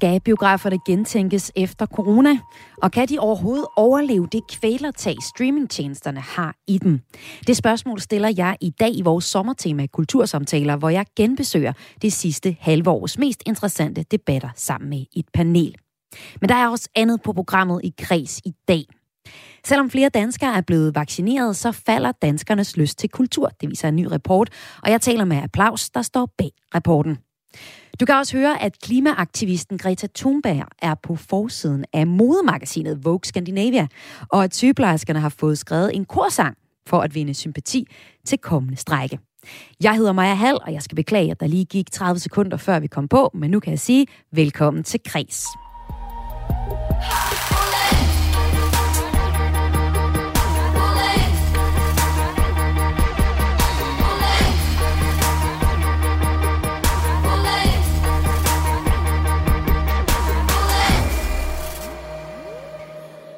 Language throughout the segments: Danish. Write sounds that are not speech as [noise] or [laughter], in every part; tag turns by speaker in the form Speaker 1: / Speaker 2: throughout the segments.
Speaker 1: Skal biograferne gentænkes efter corona? Og kan de overhovedet overleve det kvælertag, streamingtjenesterne har i dem? Det spørgsmål stiller jeg i dag i vores sommertema Kultursamtaler, hvor jeg genbesøger det sidste halve års mest interessante debatter sammen med et panel. Men der er også andet på programmet i kreds i dag. Selvom flere danskere er blevet vaccineret, så falder danskernes lyst til kultur. Det viser en ny rapport, og jeg taler med Applaus, der står bag rapporten. Du kan også høre, at klimaaktivisten Greta Thunberg er på forsiden af modemagasinet Vogue Scandinavia, og at sygeplejerskerne har fået skrevet en korsang for at vinde sympati til kommende strække. Jeg hedder Maja Hall, og jeg skal beklage, at der lige gik 30 sekunder før vi kom på, men nu kan jeg sige velkommen til Kres.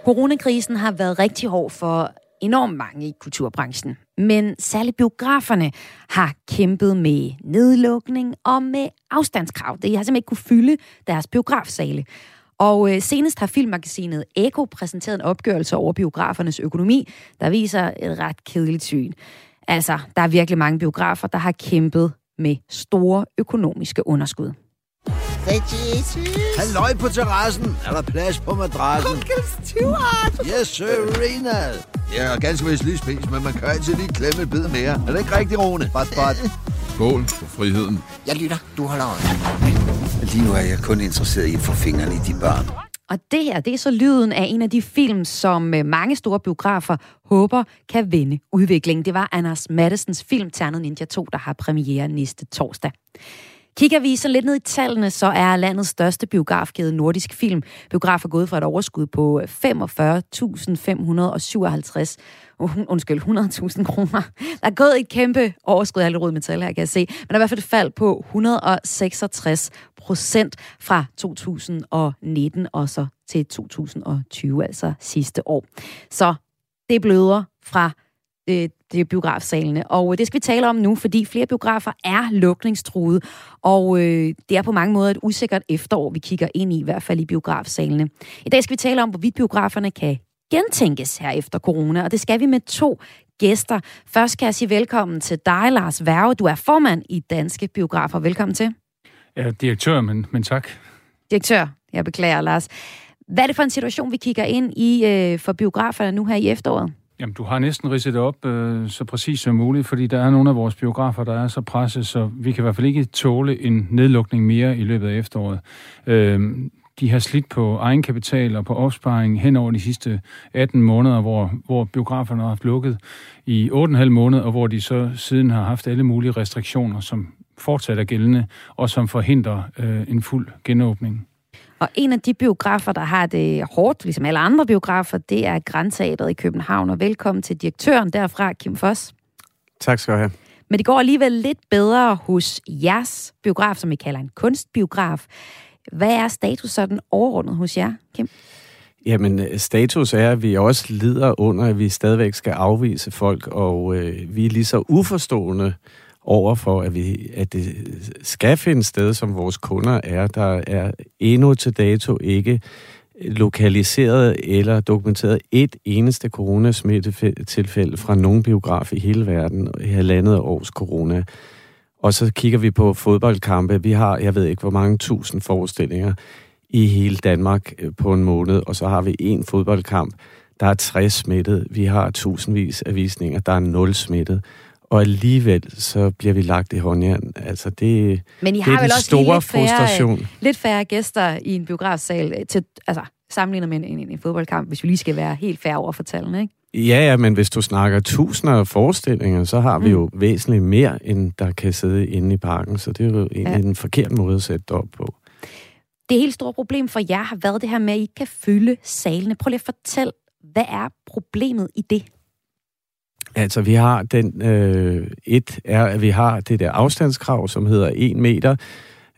Speaker 1: Coronakrisen har været rigtig hård for enormt mange i kulturbranchen. Men særligt biograferne har kæmpet med nedlukning og med afstandskrav. De har simpelthen ikke kunne fylde deres biografsale. Og øh, senest har filmmagasinet Eko præsenteret en opgørelse over biografernes økonomi, der viser et ret kedeligt syn. Altså, der er virkelig mange biografer, der har kæmpet med store økonomiske underskud.
Speaker 2: Jesus?
Speaker 3: Halløj på terrassen. Er der plads på madrassen?
Speaker 2: Onkel Stuart!
Speaker 3: Yes, sirena. Jeg er ganske vist lige spist, men man kan altid lige klemme et bid mere. Er det ikke rigtigt, Rune? Bot, bot.
Speaker 4: Skål for friheden.
Speaker 2: Jeg lytter. Du holder øje. Lige nu er jeg kun interesseret i at få fingrene i de børn.
Speaker 1: Og det her, det er så lyden af en af de film, som øh, mange store biografer håber kan vende udviklingen. Det var Anders Mattesens film Ternet Ninja 2, der har premiere næste torsdag. Kigger vi så lidt ned i tallene, så er landets største biografkæde Nordisk Film biografer gået fra et overskud på 45.557 uh, undskyld, 100.000 kroner. Der er gået et kæmpe overskud, jeg rød metal her, kan jeg se. Men der er i hvert fald et fald på 166 procent fra 2019 og så til 2020, altså sidste år. Så det bløder fra øh, det er biografsalene. Og det skal vi tale om nu, fordi flere biografer er lukningstruede, og øh, det er på mange måder et usikkert efterår, vi kigger ind i, i hvert fald i biografsalene. I dag skal vi tale om, hvorvidt biograferne kan gentænkes her efter corona, og det skal vi med to gæster. Først skal jeg sige velkommen til dig, Lars Værge. Du er formand i Danske Biografer. Velkommen til.
Speaker 5: Ja, direktør, men, men tak.
Speaker 1: Direktør, jeg beklager, Lars. Hvad er det for en situation, vi kigger ind i øh, for biograferne nu her i efteråret?
Speaker 5: Jamen, du har næsten ridset det op øh, så præcis som muligt, fordi der er nogle af vores biografer, der er så presset, så vi kan i hvert fald ikke tåle en nedlukning mere i løbet af efteråret. Øh, de har slidt på egenkapital og på opsparing hen over de sidste 18 måneder, hvor, hvor biograferne har haft lukket i 8,5 måneder, og hvor de så siden har haft alle mulige restriktioner, som fortsat er gældende, og som forhindrer øh, en fuld genåbning.
Speaker 1: Og en af de biografer, der har det hårdt, ligesom alle andre biografer, det er Grandteateret i København. Og velkommen til direktøren derfra, Kim Foss.
Speaker 6: Tak skal du have.
Speaker 1: Men det går alligevel lidt bedre hos jeres biograf, som vi kalder en kunstbiograf. Hvad er status sådan overordnet hos jer, Kim?
Speaker 6: Jamen, status er, at vi også lider under, at vi stadigvæk skal afvise folk, og øh, vi er lige så uforstående over for, at, vi, at det skal finde sted, som vores kunder er. Der er endnu til dato ikke lokaliseret eller dokumenteret et eneste coronasmittetilfælde fra nogen biograf i hele verden i halvandet års corona. Og så kigger vi på fodboldkampe. Vi har, jeg ved ikke, hvor mange tusind forestillinger i hele Danmark øh, på en måned, og så har vi en fodboldkamp, der er 60 smittet. Vi har tusindvis af visninger, der er 0 smittet og alligevel så bliver vi lagt i håndjern. Altså det,
Speaker 1: Men I
Speaker 6: det
Speaker 1: har
Speaker 6: er
Speaker 1: vel
Speaker 6: den
Speaker 1: også
Speaker 6: store
Speaker 1: lidt færre,
Speaker 6: frustration.
Speaker 1: lidt færre gæster i en biografsal øh, til, altså, sammenlignet med en, en, en fodboldkamp, hvis vi lige skal være helt færre over for tallene, ikke?
Speaker 6: Ja, ja, men hvis du snakker tusinder af forestillinger, så har vi mm. jo væsentligt mere, end der kan sidde inde i parken. Så det er jo en, ja. en forkert måde at sætte det op på.
Speaker 1: Det helt store problem for jer har været det her med, at I kan fylde salene. Prøv lige at fortælle, hvad er problemet i det?
Speaker 6: Altså, vi har den... Øh, et er, at vi har det der afstandskrav, som hedder 1 meter,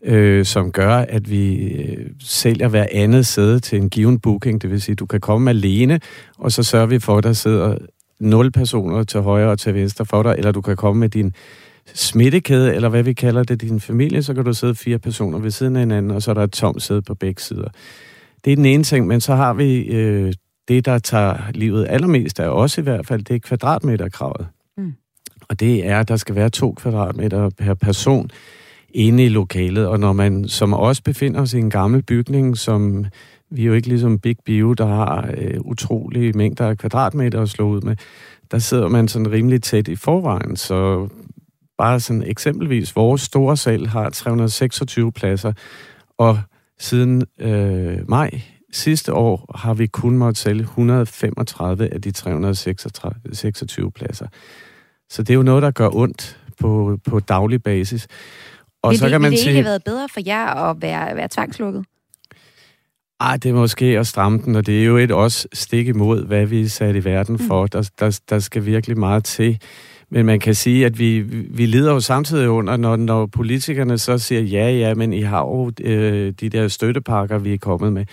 Speaker 6: øh, som gør, at vi øh, sælger hver andet sæde til en given booking. Det vil sige, du kan komme alene, og så sørger vi for, at der sidder nul personer til højre og til venstre for dig, eller du kan komme med din smittekæde, eller hvad vi kalder det, din familie, så kan du sidde fire personer ved siden af hinanden, og så er der et tomt sæde på begge sider. Det er den ene ting, men så har vi øh, det, der tager livet allermest af os i hvert fald, det er kvadratmeterkravet. Mm. Og det er, at der skal være to kvadratmeter per person inde i lokalet. Og når man som også befinder os i en gammel bygning, som vi er jo ikke ligesom Big Bio, der har øh, utrolige mængder af kvadratmeter at slå ud med, der sidder man sådan rimelig tæt i forvejen. Så bare sådan eksempelvis, vores store sal har 326 pladser, og siden øh, maj sidste år har vi kun måttet sælge 135 af de 326 pladser. Så det er jo noget, der gør ondt på, på daglig basis.
Speaker 1: Og vil så det, kan man vil det ikke have været bedre for jer at være, være tvangslukket?
Speaker 6: Ej, det er måske at stramme den, og det er jo et også stik imod, hvad vi er sat i verden for. Mm. Der, der, der skal virkelig meget til. Men man kan sige, at vi, vi lider jo samtidig under, når, når politikerne så siger, ja, ja, men I har jo øh, de der støttepakker, vi er kommet med.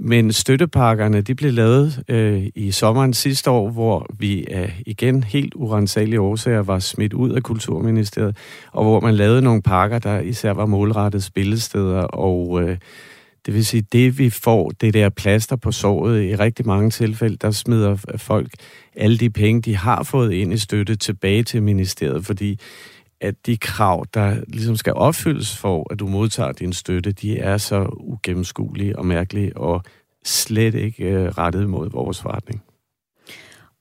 Speaker 6: Men støttepakkerne, de blev lavet øh, i sommeren sidste år, hvor vi øh, igen helt urensagelige årsager var smidt ud af Kulturministeriet, og hvor man lavede nogle pakker, der især var målrettet spillesteder, og øh, det vil sige, det vi får, det der plaster på såret, i rigtig mange tilfælde, der smider folk alle de penge, de har fået ind i støtte, tilbage til ministeriet, fordi at de krav, der ligesom skal opfyldes for, at du modtager din støtte, de er så ugennemskuelige og mærkelige og slet ikke øh, rettet mod vores forretning.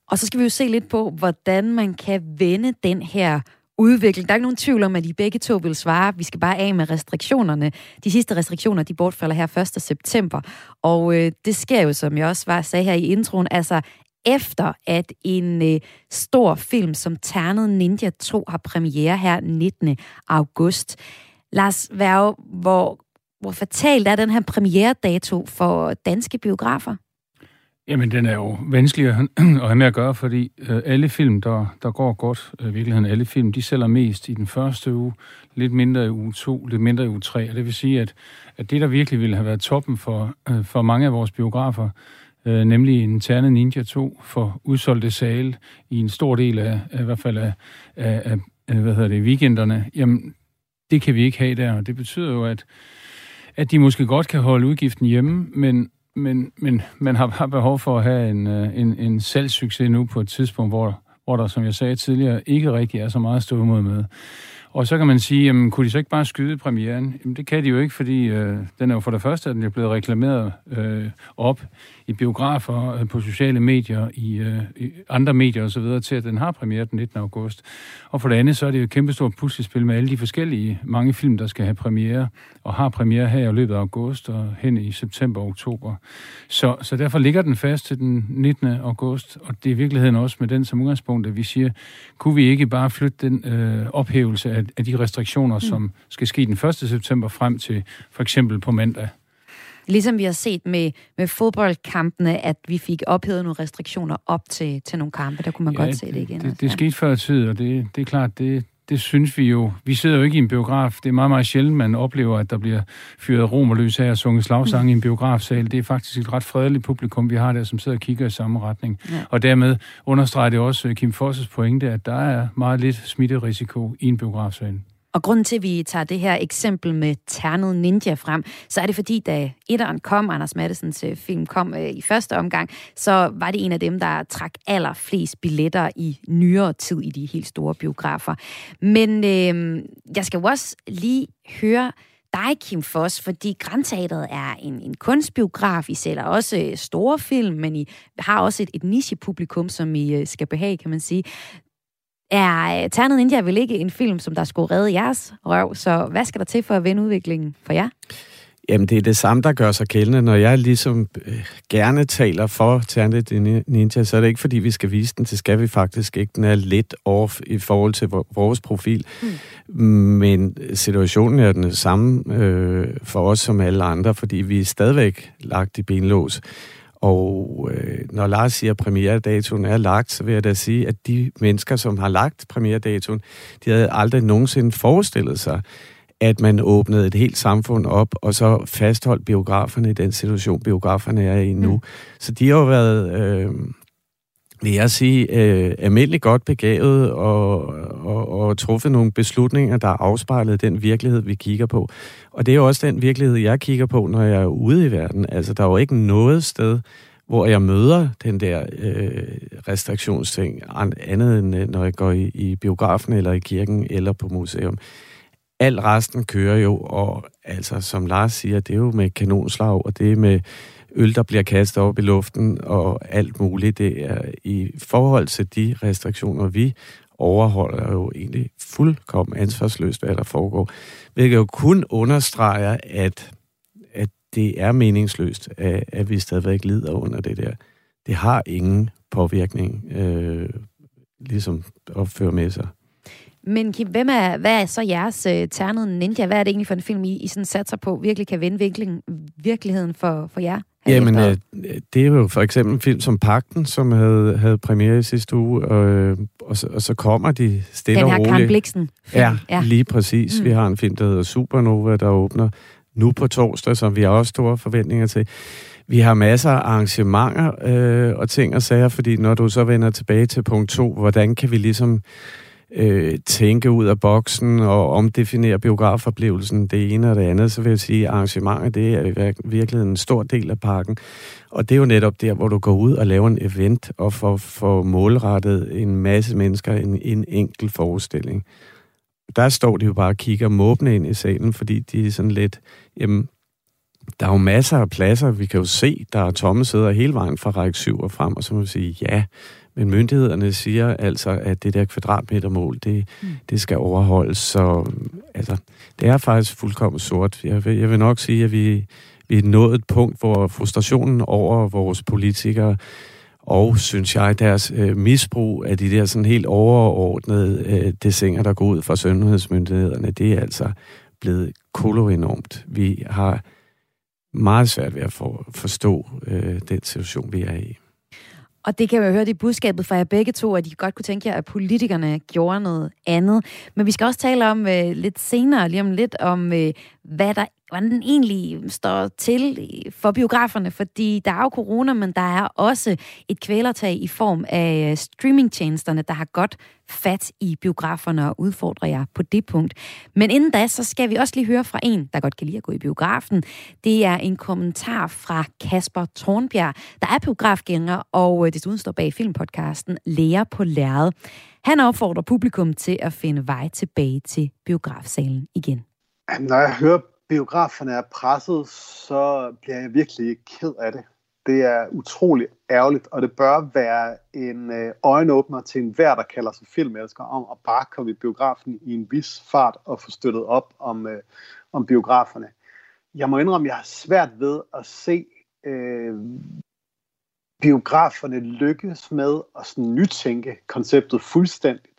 Speaker 1: Og så skal vi jo se lidt på, hvordan man kan vende den her udvikling. Der er ikke nogen tvivl om, at I begge to vil svare, vi skal bare af med restriktionerne. De sidste restriktioner, de bortfalder her 1. september. Og øh, det sker jo, som jeg også var, sagde her i introen, altså efter at en øh, stor film som Ternet Ninja 2 har premiere her 19. august. Lars Værge, hvor, hvor fatalt er den her premieredato for danske biografer?
Speaker 5: Jamen, den er jo vanskelig [clears throat] at have med at gøre, fordi øh, alle film, der, der går godt, øh, virkeligheden alle film, de sælger mest i den første uge, lidt mindre i uge 2, lidt mindre i uge 3. Og det vil sige, at, at det, der virkelig ville have været toppen for, øh, for mange af vores biografer, øh, nemlig en Terne Ninja 2 for udsolgte sale i en stor del af, af i hvert fald af, af, af hvad hedder det, weekenderne, jamen det kan vi ikke have der, og det betyder jo, at, at de måske godt kan holde udgiften hjemme, men, men, men man har bare behov for at have en, øh, en, en salgssucces nu på et tidspunkt, hvor, hvor der, som jeg sagde tidligere, ikke rigtig er så meget at stå imod med. Og så kan man sige, jamen, kunne de så ikke bare skyde premieren? Jamen, det kan de jo ikke, fordi øh, den er jo for det første, at den er blevet reklameret øh, op i biografer, øh, på sociale medier, i, øh, i andre medier osv., til at den har premiere den 19. august. Og for det andet, så er det jo et kæmpestort puslespil med alle de forskellige mange film, der skal have premiere, og har premiere her i løbet af august og hen i september og oktober. Så, så derfor ligger den fast til den 19. august, og det er i virkeligheden også med den som udgangspunkt, at vi siger, kunne vi ikke bare flytte den øh, ophævelse af, af de restriktioner, mm. som skal ske den 1. september frem til for eksempel på mandag?
Speaker 1: Ligesom vi har set med, med fodboldkampene, at vi fik ophævet nogle restriktioner op til, til nogle kampe. Der kunne man ja, godt se det igen.
Speaker 5: Det, det, det skete før tid, og det, det er klart, det, det synes vi jo. Vi sidder jo ikke i en biograf. Det er meget, meget sjældent, man oplever, at der bliver fyret romerløs her og sunget slagsange mm. i en biografsal. Det er faktisk et ret fredeligt publikum, vi har der, som sidder og kigger i samme retning. Ja. Og dermed understreger det også Kim Fosses pointe, at der er meget lidt smitterisiko i en biografsal.
Speaker 1: Og grunden til, at vi tager det her eksempel med Ternet Ninja frem, så er det fordi, da etteren kom, Anders Mattesens øh, film kom øh, i første omgang, så var det en af dem, der trak allerflest billetter i nyere tid i de helt store biografer. Men øh, jeg skal jo også lige høre dig, Kim Foss, fordi Grandteateret er en, en kunstbiograf. I sælger også øh, store film, men I har også et, et niche-publikum, som I øh, skal behage, kan man sige. Er øh, Ternet Ninja vel ikke en film, som der skulle redde jeres røv, så hvad skal der til for at vende udviklingen for jer?
Speaker 6: Jamen, det er det samme, der gør sig gældende. Når jeg ligesom øh, gerne taler for Ternet Ninja, så er det ikke, fordi vi skal vise den. Det skal vi faktisk ikke. Den er lidt off i forhold til vores profil. Mm. Men situationen er den samme øh, for os som alle andre, fordi vi er stadigvæk lagt i benlås. Og øh, når Lars siger, at premieredatoen er lagt, så vil jeg da sige, at de mennesker, som har lagt premieredatoen, de havde aldrig nogensinde forestillet sig, at man åbnede et helt samfund op, og så fastholdt biograferne i den situation, biograferne er i nu. Mm. Så de har jo været, øh, vil jeg sige, øh, almindelig godt begavet og, og, og truffet nogle beslutninger, der afspejlet den virkelighed, vi kigger på. Og det er jo også den virkelighed, jeg kigger på, når jeg er ude i verden. Altså, der er jo ikke noget sted, hvor jeg møder den der øh, restriktionsting, andet end øh, når jeg går i, i biografen eller i kirken eller på museum. Al resten kører jo, og altså, som Lars siger, det er jo med kanonslag, og det er med øl, der bliver kastet op i luften, og alt muligt. Det er i forhold til de restriktioner, vi overholder jo egentlig fuldkommen ansvarsløst, hvad der foregår. Hvilket jo kun understreger, at, at det er meningsløst, at, at vi stadigvæk lider under det der. Det har ingen påvirkning, øh, ligesom at føre med sig.
Speaker 1: Men Kim, hvem er, hvad er så jeres øh, ternede ninja? Hvad er det egentlig for en film, I, I sådan satser på, virkelig kan vende virkelig, virkeligheden for, for jer?
Speaker 6: Jamen, øh, det er jo for eksempel en film som Pakten, som havde, havde premiere i sidste uge, og, og, så, og så kommer de stille og roligt.
Speaker 1: Den her Karen Bliksen.
Speaker 6: Ja, ja, lige præcis. Mm. Vi har en film, der hedder Supernova, der åbner nu på torsdag, som vi har også store forventninger til. Vi har masser af arrangementer øh, og ting og sager, fordi når du så vender tilbage til punkt to, hvordan kan vi ligesom øh, tænke ud af boksen og omdefinere biografoplevelsen, det ene og det andet, så vil jeg sige, at arrangementer, det er virkelig en stor del af parken. Og det er jo netop der, hvor du går ud og laver en event og får, får målrettet en masse mennesker en, en enkelt forestilling. Der står de jo bare og kigger måbne ind i salen, fordi de er sådan lidt, jamen, der er jo masser af pladser, vi kan jo se, der er tomme sæder hele vejen fra række 7 og frem, og så må vi sige, ja, men myndighederne siger altså, at det der kvadratmetermål, det, mm. det skal overholdes. Så altså, det er faktisk fuldkommen sort. Jeg vil, jeg vil nok sige, at vi, vi er nået et punkt, hvor frustrationen over vores politikere og, synes jeg, deres øh, misbrug af de der sådan helt overordnede øh, desinger, der går ud fra sundhedsmyndighederne, det er altså blevet kolo enormt. Vi har meget svært ved at for, forstå øh, den situation, vi er i.
Speaker 1: Og det kan jeg høre, det er budskabet fra jer begge to, at I godt kunne tænke jer, at politikerne gjorde noget andet. Men vi skal også tale om øh, lidt senere, lige om lidt, om øh, hvad der hvordan den egentlig står til for biograferne, fordi der er jo corona, men der er også et kvælertag i form af øh, streamingtjenesterne, der har godt fat i biograferne og udfordrer jer på det punkt. Men inden da, så skal vi også lige høre fra en, der godt kan lide at gå i biografen. Det er en kommentar fra Kasper Tornbjerg, der er biografgænger og øh, desuden står bag filmpodcasten Lærer på Læret. Han opfordrer publikum til at finde vej tilbage til biografsalen igen.
Speaker 7: Når jeg hører biograferne er presset, så bliver jeg virkelig ked af det. Det er utrolig ærgerligt, og det bør være en øh, øjenåbner til enhver, der kalder sig filmelsker, om at bare komme i biografen i en vis fart og få støttet op om, øh, om biograferne. Jeg må indrømme, at jeg har svært ved at se øh, biograferne lykkes med at sådan nytænke konceptet fuldstændigt.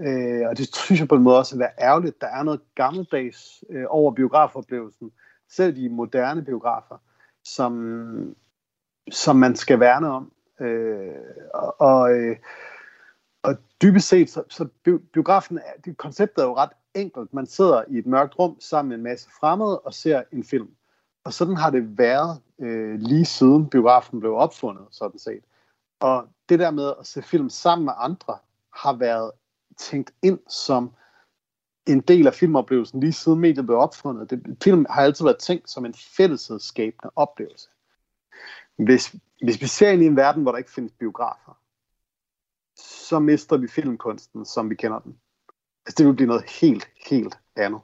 Speaker 7: Øh, og det [laughs] synes jeg på en måde også at være ærgerligt. Der er noget gammeldags øh, over biografoplevelsen, selv de moderne biografer, som, som man skal værne om. Øh, og, og, øh, og dybest set, så, så biografen, det, konceptet er jo ret enkelt. Man sidder i et mørkt rum sammen med en masse fremmede og ser en film. Og sådan har det været øh, lige siden biografen blev opfundet, sådan set. Og det der med at se film sammen med andre, har været tænkt ind som en del af filmoplevelsen, lige siden mediet blev opfundet. Det, film har altid været tænkt som en fællesskabende oplevelse. Hvis, hvis vi ser ind i en verden, hvor der ikke findes biografer, så mister vi filmkunsten, som vi kender den. Altså, det vil blive noget helt, helt andet.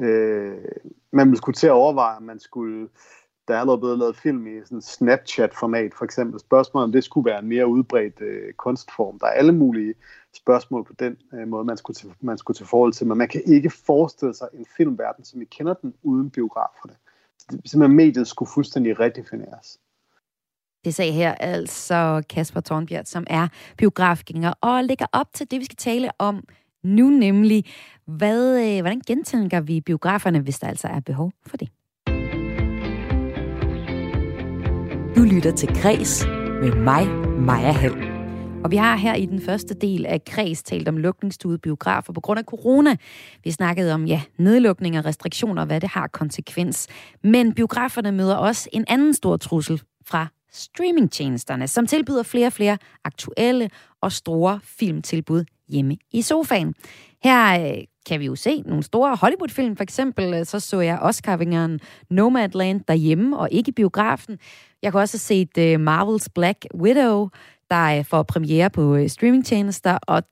Speaker 7: Øh, man ville skulle til at overveje, om man skulle der er allerede blevet lavet film i sådan Snapchat-format, for eksempel. Spørgsmålet om det skulle være en mere udbredt øh, kunstform. Der er alle mulige spørgsmål på den øh, måde, man skulle, til, man skulle til forhold til, men man kan ikke forestille sig en filmverden, som vi kender den, uden biograferne. Så det. Simpelthen mediet skulle fuldstændig redefineres.
Speaker 1: Det sagde her altså Kasper Tornbjerg, som er biografgænger, og lægger op til det, vi skal tale om nu, nemlig, hvad, øh, hvordan gentænker vi biograferne, hvis der altså er behov for det? Du lytter til Græs med mig, Maja Hall. Og vi har her i den første del af Kreds talt om lukningstude biografer på grund af corona. Vi snakkede om, ja, nedlukninger, restriktioner og hvad det har konsekvens. Men biograferne møder også en anden stor trussel fra streamingtjenesterne, som tilbyder flere og flere aktuelle og store filmtilbud hjemme i sofaen. Her øh, kan vi jo se nogle store Hollywood-film. For eksempel så så jeg Oscar-vingeren Nomadland derhjemme og ikke i biografen. Jeg kunne også have set uh, Marvels Black Widow, der øh, får premiere på uh, streamingtjenester, og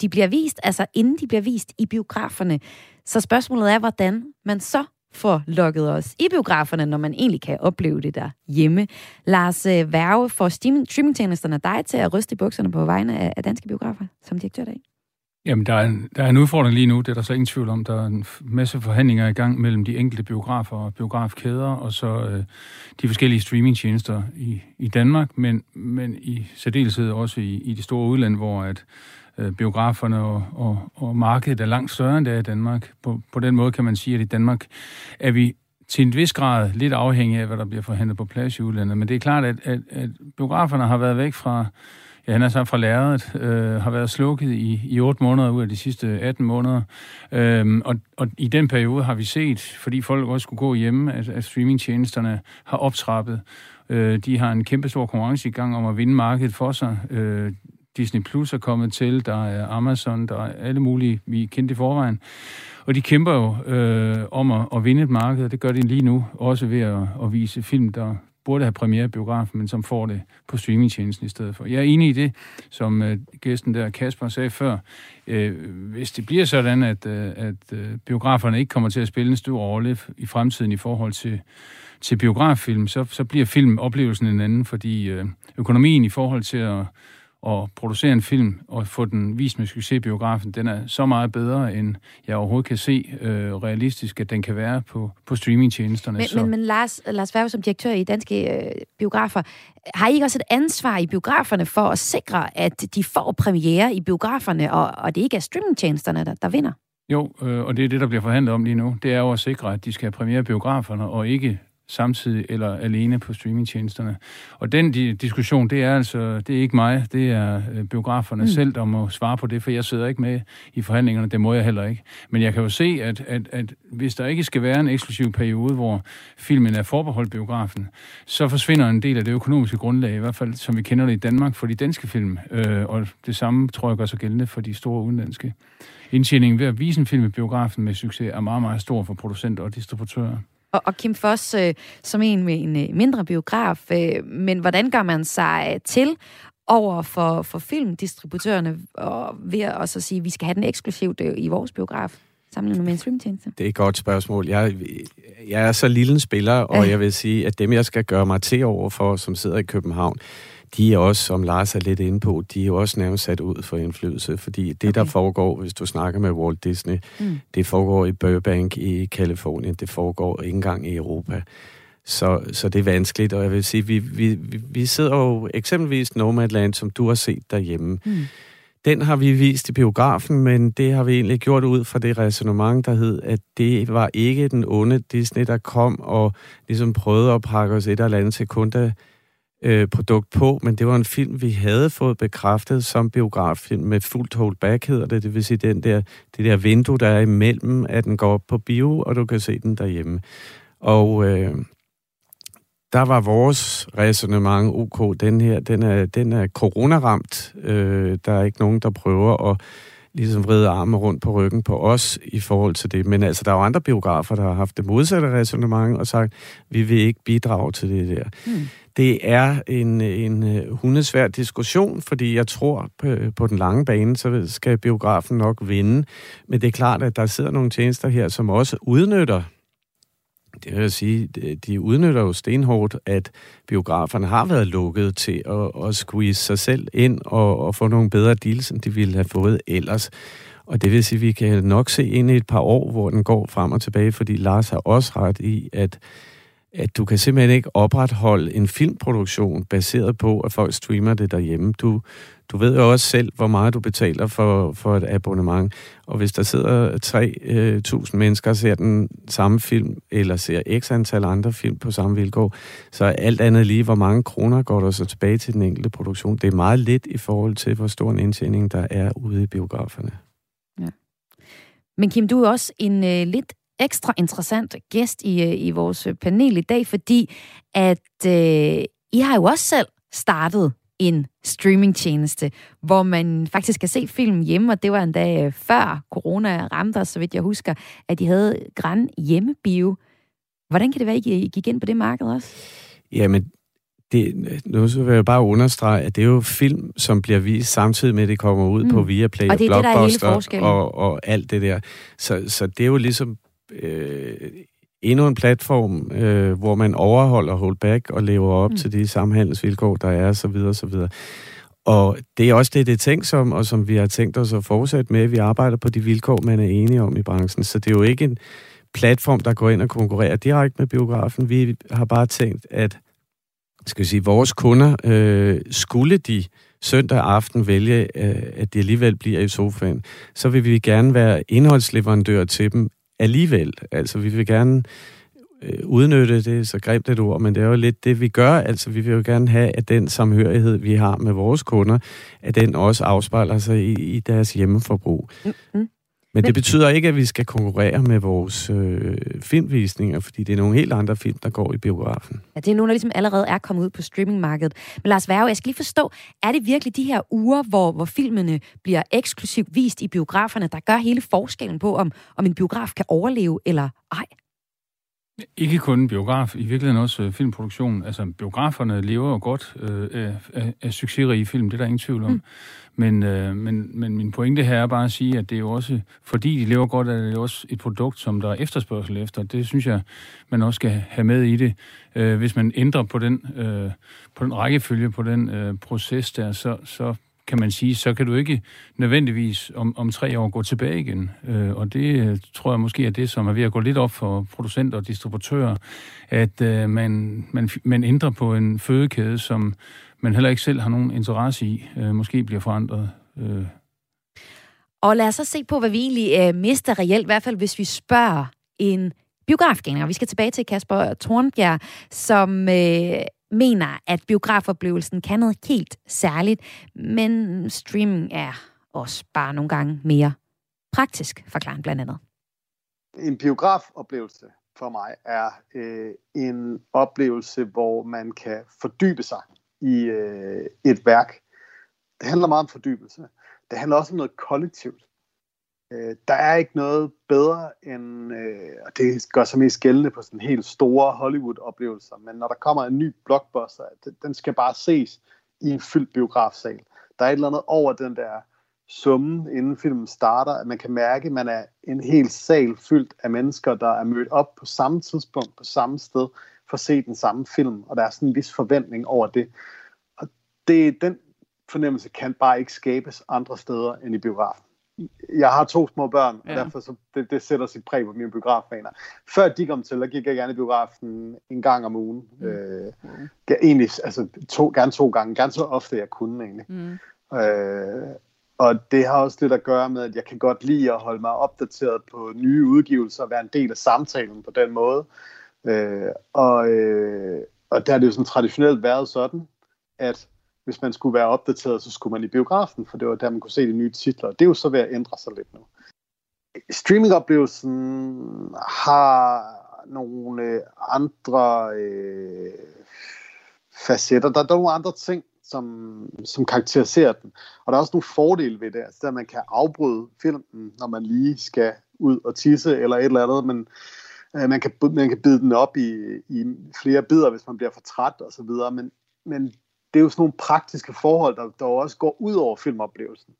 Speaker 1: de bliver vist, altså inden de bliver vist i biograferne. Så spørgsmålet er, hvordan man så får lukket os i biograferne, når man egentlig kan opleve det der hjemme. Lars Værge for streamingtjenesterne dig til at ryste i bukserne på vegne af danske biografer som direktør dag.
Speaker 5: Jamen, der er, der er en udfordring lige nu, det er der så ingen tvivl om. Der er en masse forhandlinger i gang mellem de enkelte biografer og biografkæder, og så øh, de forskellige streamingtjenester i, i Danmark, men, men i særdeleshed også i, i de store udland, hvor at øh, biograferne og, og, og markedet er langt større end det er i Danmark. På, på den måde kan man sige, at i Danmark er vi til en vis grad lidt afhængige af, hvad der bliver forhandlet på plads i udlandet. Men det er klart, at, at, at biograferne har været væk fra ja, han er så fra lærredet, øh, har været slukket i, i 8 måneder ud af de sidste 18 måneder. Øhm, og, og i den periode har vi set, fordi folk også skulle gå hjemme, at, at streamingtjenesterne har optrappet. Øh, de har en kæmpe stor konkurrence i gang om at vinde markedet for sig. Øh, Disney Plus er kommet til, der er Amazon, der er alle mulige, vi kendte i forvejen. Og de kæmper jo øh, om at, at vinde et marked, og det gør de lige nu, også ved at, at vise film, der burde have premiere biografen, men som får det på streamingtjenesten i stedet for. Jeg er enig i det, som øh, gæsten der, Kasper, sagde før. Øh, hvis det bliver sådan, at, øh, at øh, biograferne ikke kommer til at spille en stor rolle i fremtiden i forhold til, til biograffilm, så, så bliver filmoplevelsen en anden, fordi øh, økonomien i forhold til at at producere en film og få den vist med succes i biografen, den er så meget bedre, end jeg overhovedet kan se øh, realistisk, at den kan være på, på streamingtjenesterne.
Speaker 1: Men,
Speaker 5: så.
Speaker 1: men, men Lars, Lars Værve som direktør i danske øh, biografer, har I ikke også et ansvar i biograferne for at sikre, at de får premiere i biograferne, og, og det ikke er streamingtjenesterne, der, der vinder?
Speaker 5: Jo, øh, og det er det, der bliver forhandlet om lige nu. Det er jo at sikre, at de skal have premiere biograferne, og ikke samtidig eller alene på streamingtjenesterne. Og den di- diskussion, det er altså, det er ikke mig, det er øh, biograferne mm. selv, der må svare på det, for jeg sidder ikke med i forhandlingerne, det må jeg heller ikke. Men jeg kan jo se, at, at, at hvis der ikke skal være en eksklusiv periode, hvor filmen er forbeholdt biografen, så forsvinder en del af det økonomiske grundlag, i hvert fald som vi kender det i Danmark, for de danske film. Øh, og det samme tror jeg gør sig gældende for de store udenlandske. Indtjeningen ved at vise en film i biografen med succes er meget, meget stor for producenter og distributører
Speaker 1: og, og Kim Foss øh, som en med en øh, mindre biograf. Øh, men hvordan gør man sig til over for, for filmdistributørerne og ved at så sige, at vi skal have den eksklusivt øh, i vores biograf? sammenlignet med en?
Speaker 6: Det er et godt spørgsmål. Jeg, jeg er så lille en spiller, og jeg vil sige, at dem, jeg skal gøre mig til over for, som sidder i København, de er også, som Lars er lidt inde på, de er også nærmest sat ud for indflydelse, fordi det, okay. der foregår, hvis du snakker med Walt Disney, mm. det foregår i Burbank i Kalifornien, det foregår ikke engang i Europa. Så, så det er vanskeligt, og jeg vil sige, vi, vi, vi sidder jo eksempelvis Nomadland, som du har set derhjemme. Mm. Den har vi vist i biografen, men det har vi egentlig gjort ud fra det resonemang, der hed, at det var ikke den onde Disney, der kom og ligesom prøvede at pakke os et eller andet sekund øh, produkt på, men det var en film, vi havde fået bekræftet som biograffilm med fuldt holdback, hedder det. Det vil sige, den der, det der vindue, der er imellem, at den går op på bio, og du kan se den derhjemme. Og øh, der var vores resonemang, ok, den her, den er, den er coronaramt. Øh, der er ikke nogen, der prøver at ligesom vride arme rundt på ryggen på os i forhold til det. Men altså, der er jo andre biografer, der har haft det modsatte resonemang og sagt, vi vil ikke bidrage til det der. Hmm. Det er en, en øh, hundesvær diskussion, fordi jeg tror, på, på den lange bane, så skal biografen nok vinde. Men det er klart, at der sidder nogle tjenester her, som også udnytter det vil sige, de udnytter jo stenhårdt, at biograferne har været lukket til at, at squeeze sig selv ind og, og få nogle bedre deals, end de ville have fået ellers. Og det vil sige, at vi kan nok se ind i et par år, hvor den går frem og tilbage, fordi Lars har også ret i, at at du kan simpelthen ikke opretholde en filmproduktion baseret på, at folk streamer det derhjemme. Du, du ved jo også selv, hvor meget du betaler for, for et abonnement. Og hvis der sidder 3.000 øh, mennesker og ser den samme film, eller ser x antal andre film på samme vilkår, så er alt andet lige, hvor mange kroner går der så tilbage til den enkelte produktion. Det er meget lidt i forhold til, hvor stor en indtjening der er ude i biograferne. Ja.
Speaker 1: Men Kim, du er også en øh, lidt ekstra interessant gæst i, øh, i vores panel i dag, fordi at øh, I har jo også selv startet en streamingtjeneste, hvor man faktisk kan se film hjemme, og det var endda øh, før corona ramte os, så vidt jeg husker, at de havde græn hjemmebio. Hvordan kan det være, at I gik ind på det marked også?
Speaker 6: Jamen, det, nu så vil jeg bare understrege, at det er jo film, som bliver vist samtidig med, at det kommer ud mm. på Viaplay og,
Speaker 1: det er
Speaker 6: og
Speaker 1: Blockbuster
Speaker 6: det, og, og alt det der. Så, så det er jo ligesom øh, endnu en platform, øh, hvor man overholder holdback og lever op mm. til de samhandelsvilkår, der er, så videre, så videre. Og det er også det, det er tænkt som, og som vi har tænkt os at fortsætte med. Vi arbejder på de vilkår, man er enige om i branchen. Så det er jo ikke en platform, der går ind og konkurrerer direkte med biografen. Vi har bare tænkt, at skal sige, vores kunder, øh, skulle de søndag aften vælge, øh, at de alligevel bliver i sofaen, så vil vi gerne være indholdsleverandør til dem alligevel. Altså, vi vil gerne øh, udnytte det, så greb det et ord, men det er jo lidt det, vi gør. Altså, vi vil jo gerne have, at den samhørighed, vi har med vores kunder, at den også afspejler sig i, i deres hjemmeforbrug. Mm-hmm. Men det betyder ikke, at vi skal konkurrere med vores øh, filmvisninger, fordi det er nogle helt andre film, der går i biografen.
Speaker 1: Ja, det er nogle, der ligesom allerede er kommet ud på streamingmarkedet. Men Lars Værge, jeg skal lige forstå, er det virkelig de her uger, hvor, hvor filmene bliver eksklusivt vist i biograferne, der gør hele forskellen på, om, om en biograf kan overleve eller ej?
Speaker 5: Ikke kun en biograf, i virkeligheden også øh, filmproduktion. Altså, biograferne lever jo godt øh, af, af, af succesrige film, det er der ingen tvivl om. Mm. Men, øh, men, men min pointe her er bare at sige, at det er jo også, fordi de lever godt, at det er også et produkt, som der er efterspørgsel efter. Det synes jeg, man også skal have med i det. Øh, hvis man ændrer på den, øh, på den rækkefølge, på den øh, proces der, så, så kan man sige, så kan du ikke nødvendigvis om, om tre år gå tilbage igen. Øh, og det øh, tror jeg måske er det, som er ved at gå lidt op for producenter og distributører, at øh, man, man, man ændrer på en fødekæde, som man heller ikke selv har nogen interesse i, øh, måske bliver forandret. Øh.
Speaker 1: Og lad os så se på, hvad vi egentlig øh, mister reelt, i hvert fald hvis vi spørger en biografgænger. Vi skal tilbage til Kasper Tornbjerg, som øh, mener, at biografoplevelsen kan noget helt særligt, men streaming er også bare nogle gange mere praktisk, forklarer han blandt andet.
Speaker 7: En biografoplevelse for mig er øh, en oplevelse, hvor man kan fordybe sig i øh, et værk. Det handler meget om fordybelse. Det handler også om noget kollektivt. Øh, der er ikke noget bedre end, øh, og det gør sig mest gældende på sådan helt store Hollywood-oplevelser, men når der kommer en ny blockbuster, den skal bare ses i en fyldt biografsal. Der er et eller andet over den der summen, inden filmen starter, at man kan mærke, at man er en hel sal fyldt af mennesker, der er mødt op på samme tidspunkt, på samme sted, for at se den samme film, og der er sådan en vis forventning over det. Og det, den fornemmelse kan bare ikke skabes andre steder end i biografen jeg har to små børn, ja. og derfor så det, det sætter sit præg på mine biografbaner. Før de kom til, der gik jeg gerne i biografen en gang om ugen. Mm. Øh. Egentlig, altså to, gerne to gange, gerne så ofte jeg kunne egentlig. Mm. Øh, og det har også lidt at gøre med, at jeg kan godt lide at holde mig opdateret på nye udgivelser, og være en del af samtalen på den måde. Øh, og, øh, og der har det jo sådan traditionelt været sådan, at hvis man skulle være opdateret, så skulle man i biografen, for det var der, man kunne se de nye titler. Det er jo så ved at ændre sig lidt nu. Streamingoplevelsen har nogle øh, andre øh, facetter. Der, der er nogle andre ting, som, som karakteriserer den. Og der er også nogle fordele ved det. Altså, at man kan afbryde filmen, når man lige skal ud og tisse eller et eller andet, men øh, man, kan, man kan bide den op i, i flere bidder, hvis man bliver for træt og så videre. Men, men det er jo sådan nogle praktiske forhold, der, der også går ud over filmoplevelsen.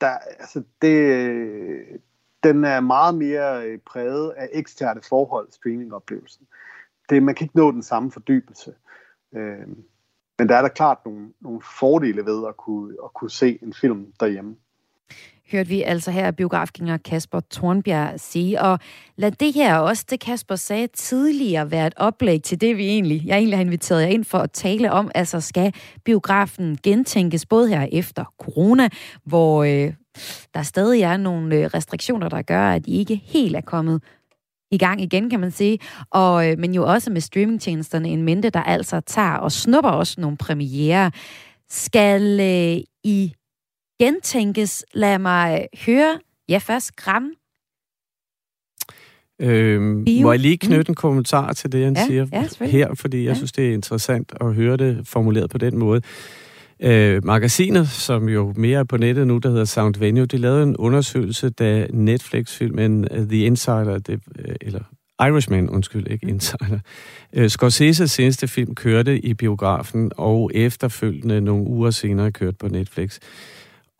Speaker 7: Der, altså det, den er meget mere øh, præget af eksterne forhold, streamingoplevelsen. Det, man kan ikke nå den samme fordybelse. Øh, men der er da klart nogle, nogle fordele ved at kunne, at kunne se en film derhjemme
Speaker 1: hørte vi altså her biografgænger Kasper Tornbjerg sige. Og lad det her også, det Kasper sagde tidligere, være et oplæg til det, vi egentlig, jeg egentlig har inviteret jer ind for at tale om. Altså skal biografen gentænkes både her efter corona, hvor øh, der stadig er nogle øh, restriktioner, der gør, at I ikke helt er kommet i gang igen, kan man sige. Og, øh, men jo også med streamingtjenesterne en mente, der altså tager og snupper også nogle premiere. Skal øh, I gentænkes? Lad mig høre. Ja, først Gram.
Speaker 6: Øhm,
Speaker 1: Bio.
Speaker 6: må jeg lige knytte en kommentar til det, han
Speaker 1: Ja,
Speaker 6: siger
Speaker 1: ja,
Speaker 6: her, fordi jeg
Speaker 1: Ja.
Speaker 6: synes, det er interessant at høre det formuleret på den måde. Øh, magasinet, som jo mere er på nettet nu, der hedder Sound Venue, de lavede en undersøgelse, da Netflix-filmen uh, The Insider, det, øh, eller Irishman, undskyld, ikke
Speaker 1: Mm.
Speaker 6: Insider. Øh, Scorsese's seneste film kørte i biografen, og efterfølgende nogle uger senere kørte på Netflix.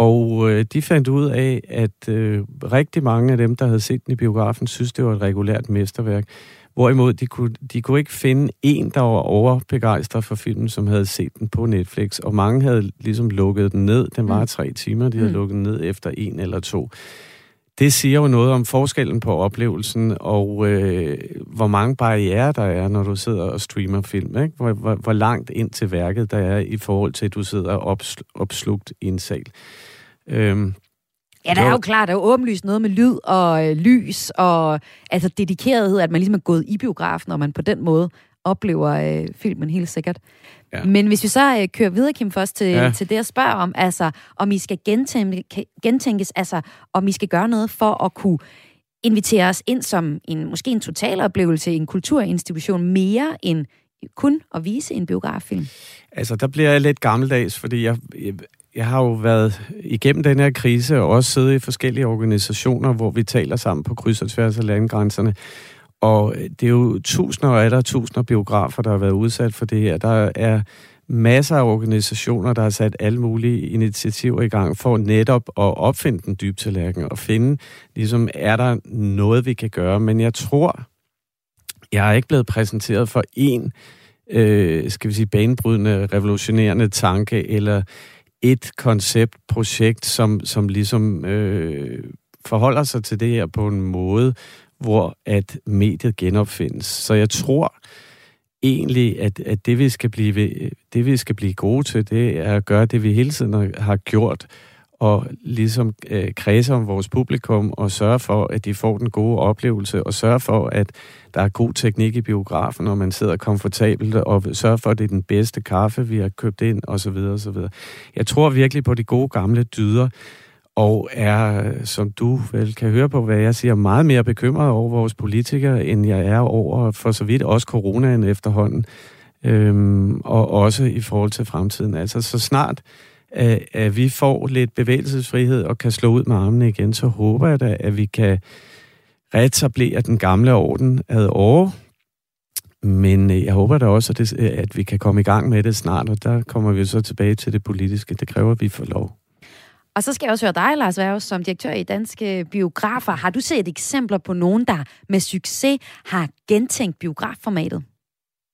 Speaker 6: Og øh, de fandt ud af, at øh, rigtig mange af dem, der havde set den i biografen, synes, det var et regulært mesterværk. Hvorimod de kunne, de kunne ikke finde en, der var overbegejstret for filmen, som havde set den på Netflix. Og mange havde ligesom lukket den ned. Den var
Speaker 1: Mm.
Speaker 6: tre timer, de havde
Speaker 1: Mm.
Speaker 6: lukket den ned efter en eller to. Det siger jo noget om forskellen på oplevelsen, og øh, hvor mange barriere der er, når du sidder og streamer film. Ikke? Hvor, hvor, hvor langt ind til værket der er i forhold til, at du sidder opsl- opslugt i en sal. Øhm,
Speaker 1: Ja, der er
Speaker 6: Jo.
Speaker 1: klart, der er jo åbenlyst noget med lyd og øh, lys og altså dedikerethed, at man ligesom er gået i biografen, og man på den måde oplever øh, filmen helt sikkert.
Speaker 6: Ja.
Speaker 1: Men hvis vi så øh, kører videre, Kim, først til, ja.
Speaker 6: Ja.
Speaker 1: til det, jeg spørger om, altså om I skal gentænke, gentænkes, altså om I skal gøre noget for at kunne invitere os ind som en måske en totaloplevelse i en kulturinstitution mere end kun at vise en biograffilm.
Speaker 6: Altså, der bliver jeg lidt gammeldags, fordi jeg, jeg, jeg har jo været igennem den her krise, og også siddet i forskellige organisationer, hvor vi taler sammen på kryds og tværs af landegrænserne. Og det er jo tusinder og der tusinder biografer, der har været udsat for det her. Der er masser af organisationer, der har sat alle mulige initiativer i gang for netop at opfinde den dybe tallerken og finde, ligesom, er der noget, vi kan gøre. Men jeg tror, jeg er ikke blevet præsenteret for en øh, skal vi sige, banebrydende, revolutionerende tanke, eller et koncept, projekt, som, som ligesom øh, forholder sig til det her på en måde, hvor at mediet genopfindes. Så jeg tror egentlig, at, at det, vi skal blive, øh, det, vi skal blive gode til, det er at gøre det, vi hele tiden har gjort, og ligesom øh, kredse om vores publikum og sørge for, at de får den gode oplevelse, og sørge for, at der er god teknik i biografen, og man sidder komfortabelt, og sørge for, at det er den bedste kaffe, vi har købt ind, osv. osv. Jeg tror virkelig på de gode gamle dyder, og er, som du vel kan høre på, hvad jeg siger, meget mere bekymret over vores politikere, end jeg er over for så vidt også coronaen efterhånden, øhm, og også i forhold til fremtiden. Altså så snart at, at vi får lidt bevægelsesfrihed og kan slå ud med armene igen, så håber jeg da, at vi kan reetablere den gamle orden ad år. Men øh, jeg håber da også, at, det, at vi kan komme i gang med det snart, og der kommer vi så tilbage til det politiske. Det kræver, at vi får lov.
Speaker 1: Og så skal jeg også høre dig, Lars Værge, som direktør i Danske øh, Biografer. Har du set eksempler på nogen, der med succes har gentænkt biografformatet?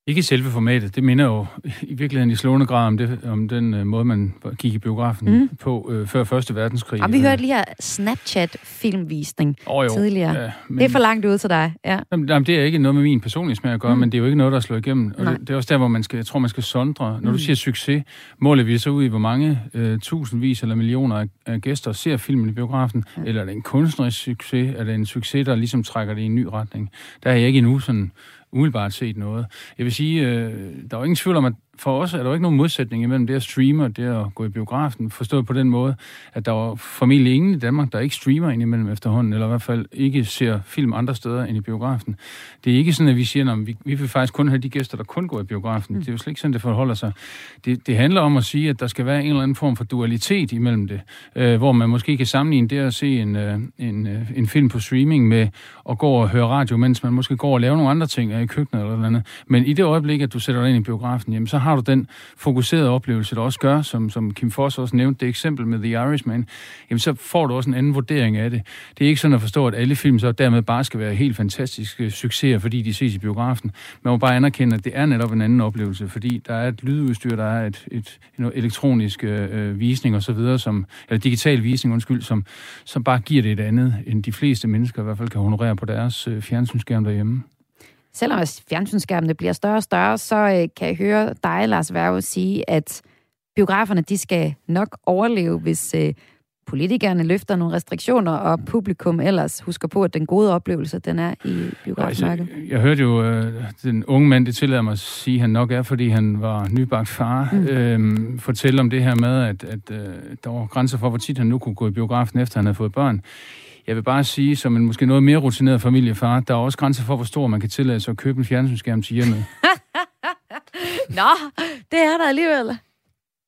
Speaker 5: Ikke selve formatet. Det minder jo i virkeligheden i slående grad om, det, om den øh, måde, man gik i biografen
Speaker 1: Mm.
Speaker 5: mm. på øh, før Første Verdenskrig.
Speaker 1: Og vi hørte lige her Snapchat-filmvisning
Speaker 5: oh, jo.
Speaker 1: tidligere.
Speaker 5: Ja, men,
Speaker 1: Det er for langt ud til dig, ja.
Speaker 5: Jamen, jamen, det er ikke noget med min personlige smag at gøre,
Speaker 1: Mm.
Speaker 5: mm. men det er jo ikke noget, der slår igennem. Og det, det er også der, hvor man skal, jeg tror, man skal sondre. Når
Speaker 1: Mm.
Speaker 5: du siger succes, måler vi så ud i, hvor mange øh, tusindvis eller millioner af, af gæster ser filmen i biografen,
Speaker 1: Ja.
Speaker 5: eller er det en kunstnerisk succes, er det en succes, der ligesom trækker det i en ny retning. Der er jeg ikke endnu sådan umiddelbart set noget. Jeg vil sige, øh, der er jo ingen tvivl om, at for os er der jo ikke nogen modsætning imellem det at streame og det at gå i biografen. Forstået på den måde, at der var formentlig ingen i Danmark, der ikke streamer ind imellem efterhånden, eller i hvert fald ikke ser film andre steder end i biografen. Det er ikke sådan, at vi siger, at vi, vi vil faktisk kun have de gæster, der kun går i biografen. Mm. Det er jo slet ikke sådan, det forholder sig. Det, det handler om at sige, at der skal være en eller anden form for dualitet imellem det, øh, hvor man måske kan sammenligne det at se en, øh, en, øh, en film på streaming med at gå og høre radio, mens man måske går og laver nogle andre ting i køkkenet eller noget andet. Men i det øjeblik, at du sætter dig ind i biografen, jamen, så har du den fokuserede oplevelse, der også gør, som, som Kim Foss også nævnte det eksempel med The Irishman, jamen så får du også en anden vurdering af det. Det er ikke sådan at forstå, at alle film så dermed bare skal være helt fantastiske succeser, fordi de ses i biografen. Man må bare anerkende, at det er netop en anden oplevelse, fordi der er et lydudstyr, der er et, et, et elektronisk øh, visning og så videre, som, eller digital visning, undskyld, som, som bare giver det et andet, end de fleste mennesker i hvert fald kan honorere på deres øh, fjernsynsskærm derhjemme.
Speaker 1: Selvom fjernsynsskærmene bliver større og større, så øh, kan jeg høre dig, Lars Værge, sige, at biograferne de skal nok overleve, hvis øh, politikerne løfter nogle restriktioner, og publikum ellers husker på, at den gode oplevelse, den er i biografmarkedet.
Speaker 5: Altså, jeg hørte jo, øh, den unge mand, det tillader mig at sige, at han nok er, fordi han var nybagt far, mm. øh, fortælle om det her med, at, at øh, der var grænser for, hvor tit han nu kunne gå i biografen, efter han havde fået børn. Jeg vil bare sige, som en måske noget mere rutineret familiefar, der er også grænser for, hvor stor man kan tillade sig at købe en fjernsynsskærm til hjemmet. [laughs]
Speaker 1: Nå, det er der alligevel.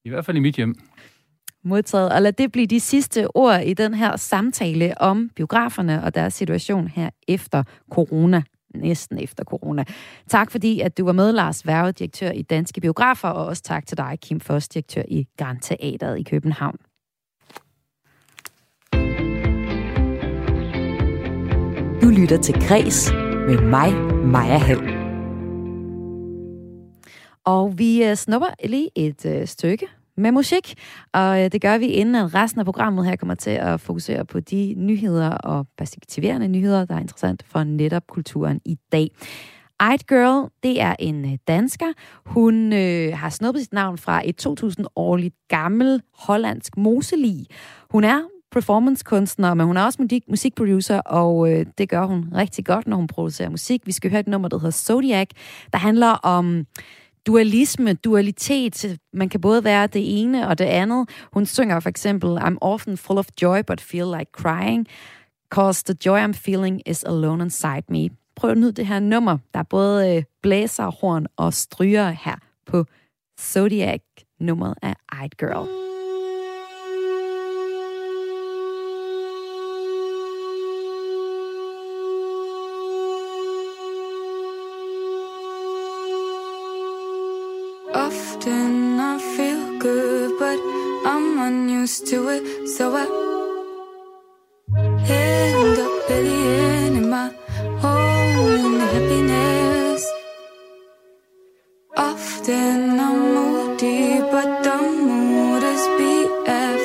Speaker 5: I hvert fald i mit hjem.
Speaker 1: Modtaget. Og lad det blive de sidste ord i den her samtale om biograferne og deres situation her efter corona næsten efter corona. Tak fordi, at du var med, Lars Værge, direktør i Danske Biografer, og også tak til dig, Kim Foss, direktør i Grand Teateret i København.
Speaker 8: Du lytter til Græs med mig, Maja Hall.
Speaker 1: Og vi øh, snupper lige et øh, stykke med musik, og øh, det gør vi inden resten af programmet her kommer til at fokusere på de nyheder og perspektiverende nyheder, der er interessant for netop kulturen i dag. Eyed Girl, det er en dansker. Hun øh, har snuppet sit navn fra et 2000-årligt gammel hollandsk moselig. Hun er performancekunstner, men hun er også musik, musikproducer, og øh, det gør hun rigtig godt, når hun producerer musik. Vi skal høre et nummer, der hedder Zodiac, der handler om dualisme, dualitet. Man kan både være det ene og det andet. Hun synger for eksempel, I'm often full of joy, but feel like crying, cause the joy I'm feeling is alone inside me. Prøv at nyde det her nummer. Der er både øh, blæser, horn og stryger her på Zodiac, nummeret af Eyed Girl.
Speaker 9: To it, so I end up burying in my own happiness. Often I'm moody, but the mood is BF.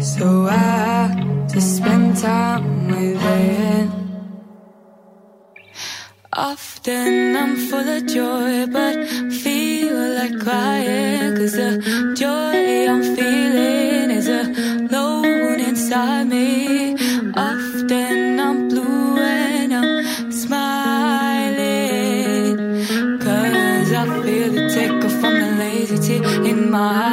Speaker 9: So I just spend time with it. Often I'm full of joy, but feel like crying. Cause the in my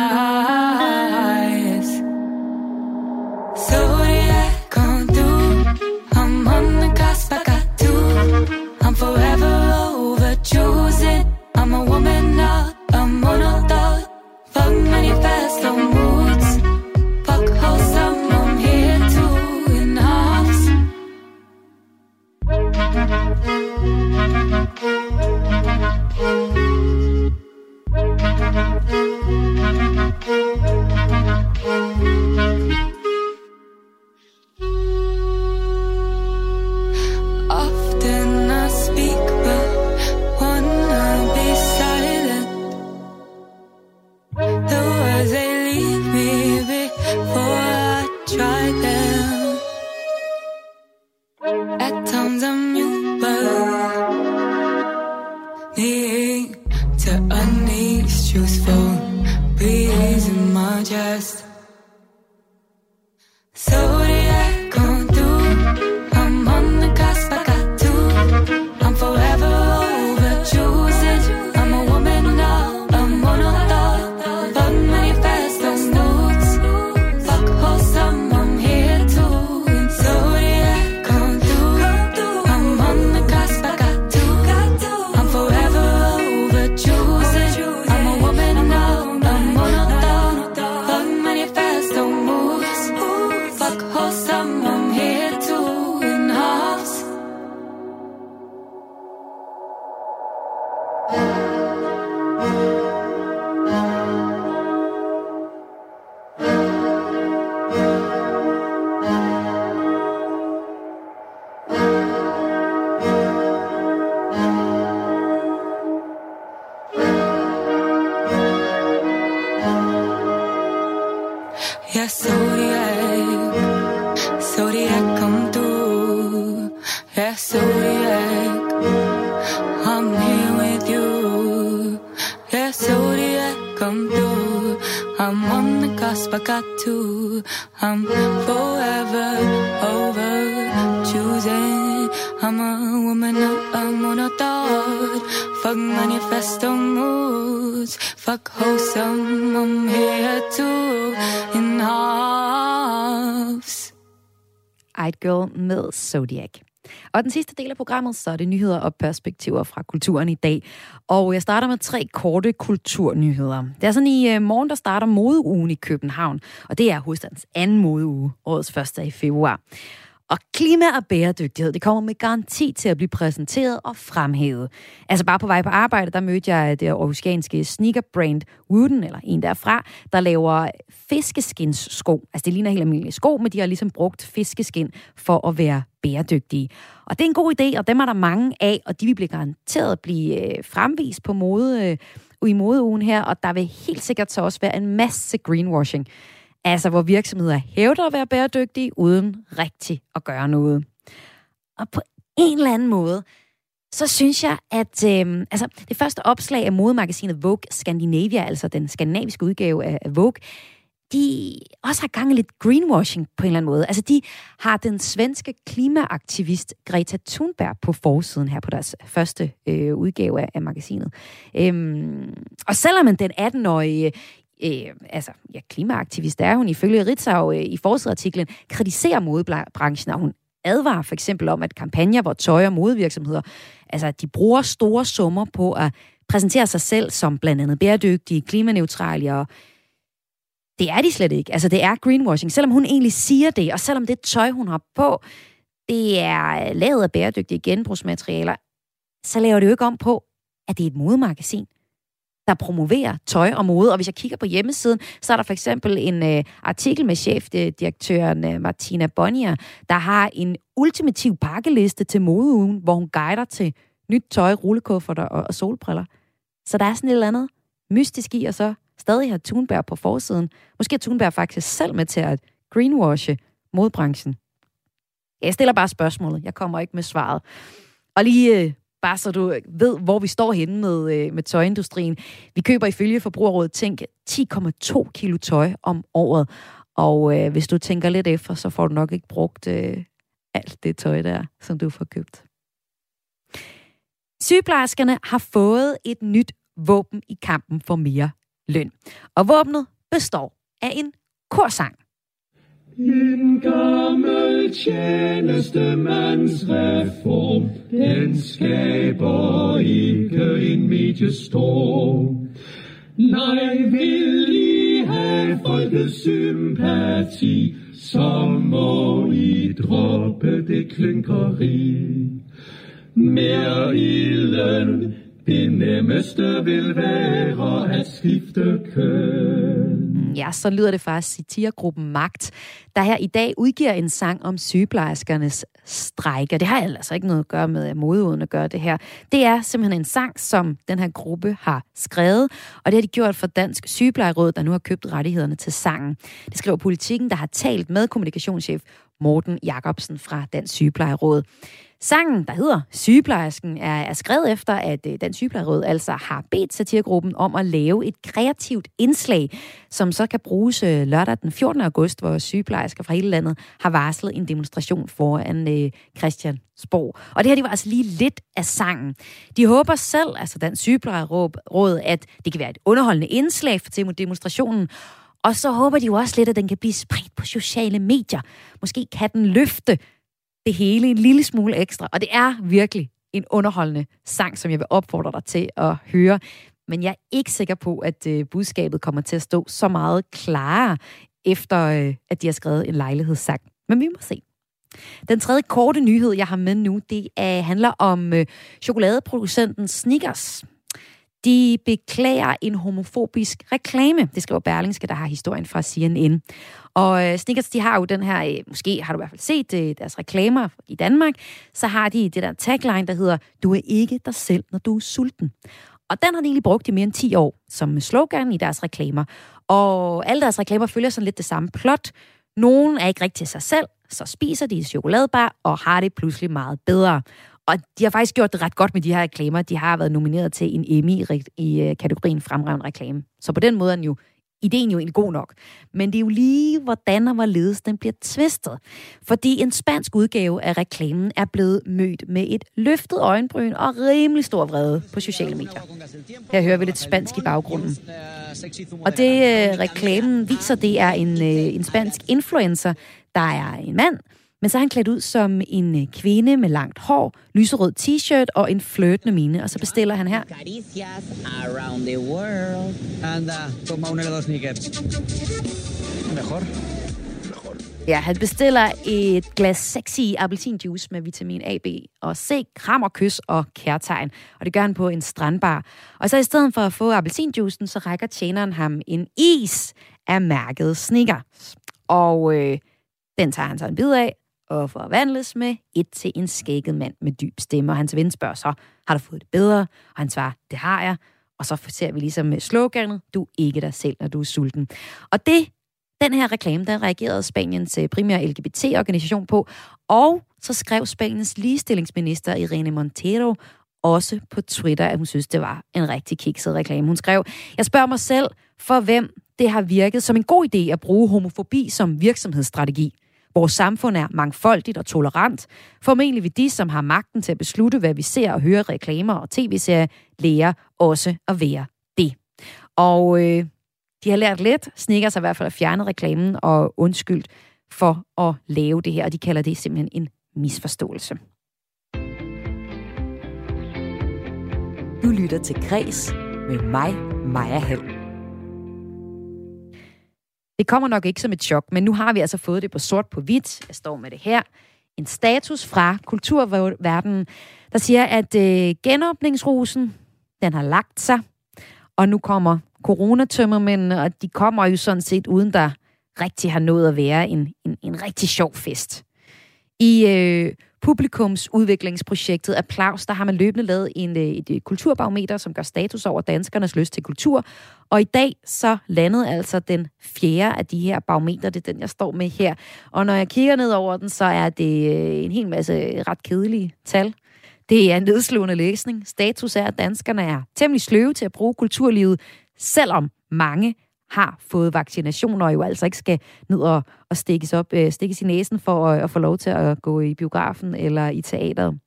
Speaker 1: Girl med Zodiac. Og den sidste del af programmet, så er det nyheder og perspektiver fra kulturen i dag. Og jeg starter med tre korte kulturnyheder. Det er sådan i øh, morgen, der starter modeugen i København, og det er hovedstadens anden modeuge, årets første i februar. Og klima og bæredygtighed, det kommer med garanti til at blive præsenteret og fremhævet. Altså bare på vej på arbejde, der mødte jeg det aarhusianske sneaker-brand Wooden, eller en derfra, der laver fiskeskins sko. Altså det ligner helt almindelige sko, men de har ligesom brugt fiskeskin for at være bæredygtige. Og det er en god idé, og dem er der mange af, og de vil blive garanteret blive øh, fremvist på mode øh, i modeugen her, og der vil helt sikkert så også være en masse greenwashing. Altså, hvor virksomheder hævder at være bæredygtige, uden rigtig at gøre noget. Og på en eller anden måde, så synes jeg, at øh, altså, det første opslag af modemagasinet Vogue Scandinavia, altså den skandinaviske udgave af Vogue, de også har gang i lidt greenwashing på en eller anden måde. Altså, de har den svenske klimaaktivist Greta Thunberg på forsiden her på deres første øh, udgave af, af magasinet. Øhm, og selvom den 18-årige øh, altså, ja, klimaaktivist er hun ifølge Ritzau øh, i forsidartiklen, kritiserer modebranchen, og hun advarer for eksempel om, at kampagner, hvor tøj- og modevirksomheder, altså de bruger store summer på at præsentere sig selv som blandt andet bæredygtige, klimaneutrale og det er de slet ikke. Altså, det er greenwashing. Selvom hun egentlig siger det, og selvom det tøj, hun har på, det er lavet af bæredygtige genbrugsmaterialer, så laver det jo ikke om på, at det er et modemagasin der promoverer tøj og mode. Og hvis jeg kigger på hjemmesiden, så er der for eksempel en øh, artikel med chefdirektøren øh, Martina Bonnier, der har en ultimativ pakkeliste til modeugen, hvor hun guider til nyt tøj, rullekufferter og, og solbriller. Så der er sådan et eller andet mystisk i, og så stadig har Thunberg på forsiden. Måske er Thunberg faktisk selv med til at greenwashe modbranchen. Jeg stiller bare spørgsmålet. Jeg kommer ikke med svaret. Og lige øh, bare så du øh, ved, hvor vi står henne med, øh, med tøjindustrien. Vi køber ifølge Forbrugerrådet Tænk 10,2 kilo tøj om året. Og øh, hvis du tænker lidt efter, så får du nok ikke brugt øh, alt det tøj der, som du får købt. Sygeplejerskerne har fået et nyt våben i kampen for mere løn. Og våbnet består af en korsang.
Speaker 10: En gammel tjenestemandsreform, den skaber ikke en mediestorm. Nej, vil I have folkets sympati, så må I droppe det klinkeri. Mere ilden, det nemmeste vil være at skifte køn.
Speaker 1: Øhm, ja, så lyder det fra satirgruppen Magt, der her i dag udgiver en sang om sygeplejerskernes strejke. Det har altså ikke noget at gøre med modeuden at gøre det her. Det er simpelthen en sang, som den her gruppe har skrevet, og det har de gjort for Dansk Sygeplejeråd, der nu har købt rettighederne til sangen. Det skriver politikken, der har talt med kommunikationschef Morten Jacobsen fra Dansk Sygeplejeråd. Sangen, der hedder Sygeplejersken, er, er skrevet efter, at øh, den sygeplejeråd altså har bedt satirgruppen om at lave et kreativt indslag, som så kan bruges øh, lørdag den 14. august, hvor sygeplejersker fra hele landet har varslet en demonstration foran øh, Christiansborg. Og det her, det var altså lige lidt af sangen. De håber selv, altså den sygeplejeråd, at det kan være et underholdende indslag for demonstrationen, og så håber de jo også lidt, at den kan blive spredt på sociale medier. Måske kan den løfte det hele en lille smule ekstra. Og det er virkelig en underholdende sang, som jeg vil opfordre dig til at høre. Men jeg er ikke sikker på, at øh, budskabet kommer til at stå så meget klarere, efter øh, at de har skrevet en lejlighedssang. Men vi må se. Den tredje korte nyhed, jeg har med nu, det er, handler om øh, chokoladeproducenten Snickers. De beklager en homofobisk reklame. Det skriver Berlingske, der har historien fra CNN. Og øh, Snickers, de har jo den her, øh, måske har du i hvert fald set øh, deres reklamer i Danmark, så har de det der tagline, der hedder, du er ikke dig selv, når du er sulten. Og den har de egentlig brugt i mere end 10 år som slogan i deres reklamer. Og alle deres reklamer følger sådan lidt det samme plot. Nogen er ikke rigtig sig selv, så spiser de chokoladebar og har det pludselig meget bedre. Og de har faktisk gjort det ret godt med de her reklamer. De har været nomineret til en Emmy i, øh, kategorien fremragende reklame. Så på den måde er den jo ideen jo egentlig god nok. Men det er jo lige, hvordan og hvorledes den bliver tvistet. Fordi en spansk udgave af reklamen er blevet mødt med et løftet øjenbryn og rimelig stor vrede på sociale medier. Her hører vi lidt spansk i baggrunden. Og det øh, reklamen viser, det er en, øh, en spansk influencer, der er en mand, men så er han klædt ud som en øh, kvinde med langt hår, lyserød t-shirt og en flirtende mine, og så bestiller han her.
Speaker 11: Caricias around the world. Anda, toma un helado sneakers. Mejor.
Speaker 1: Ja, han bestiller et glas sexy appelsinjuice med vitamin A, B og C, kram og kys og kærtegn. Og det gør han på en strandbar. Og så i stedet for at få appelsinjuicen, så rækker tjeneren ham en is af mærket Snickers. Og øh, den tager han så en bid af og forvandles med et til en skægget mand med dyb stemme. Og hans ven spørger så, har du fået det bedre? Og han svarer, det har jeg. Og så ser vi ligesom med sloganet, du er ikke dig selv, når du er sulten. Og det den her reklame, der reagerede Spaniens øh, primære LGBT-organisation på, og så skrev Spaniens ligestillingsminister Irene Montero også på Twitter, at hun synes, det var en rigtig kikset reklame. Hun skrev, jeg spørger mig selv, for hvem det har virket som en god idé at bruge homofobi som virksomhedsstrategi. Vores samfund er mangfoldigt og tolerant. Formentlig vil de, som har magten til at beslutte, hvad vi ser og hører reklamer og tv-serier, lære også at være det. Og øh, de har lært lidt, snikker sig i hvert fald at fjerne reklamen og undskyldt for at lave det her, og de kalder det simpelthen en misforståelse.
Speaker 8: Du lytter til Græs med mig, Maja Hall.
Speaker 1: Det kommer nok ikke som et chok, men nu har vi altså fået det på sort på hvidt. Jeg står med det her. En status fra kulturverdenen, der siger, at øh, genåbningsrusen, den har lagt sig, og nu kommer coronatømmermændene, og de kommer jo sådan set uden der rigtig har nået at være en, en, en rigtig sjov fest. I øh, publikumsudviklingsprojektet Applaus, der har man løbende lavet en, øh, et, øh, kulturbarometer, som gør status over danskernes lyst til kultur. Og i dag så landede altså den fjerde af de her barometer, det er den, jeg står med her. Og når jeg kigger ned over den, så er det øh, en hel masse ret kedelige tal. Det er en nedslående læsning. Status er, at danskerne er temmelig sløve til at bruge kulturlivet, selvom mange har fået vaccinationer og jo altså ikke skal ned og, og stikkes, op, øh, stikkes i næsen for at, at få lov til at gå i biografen eller i teateret.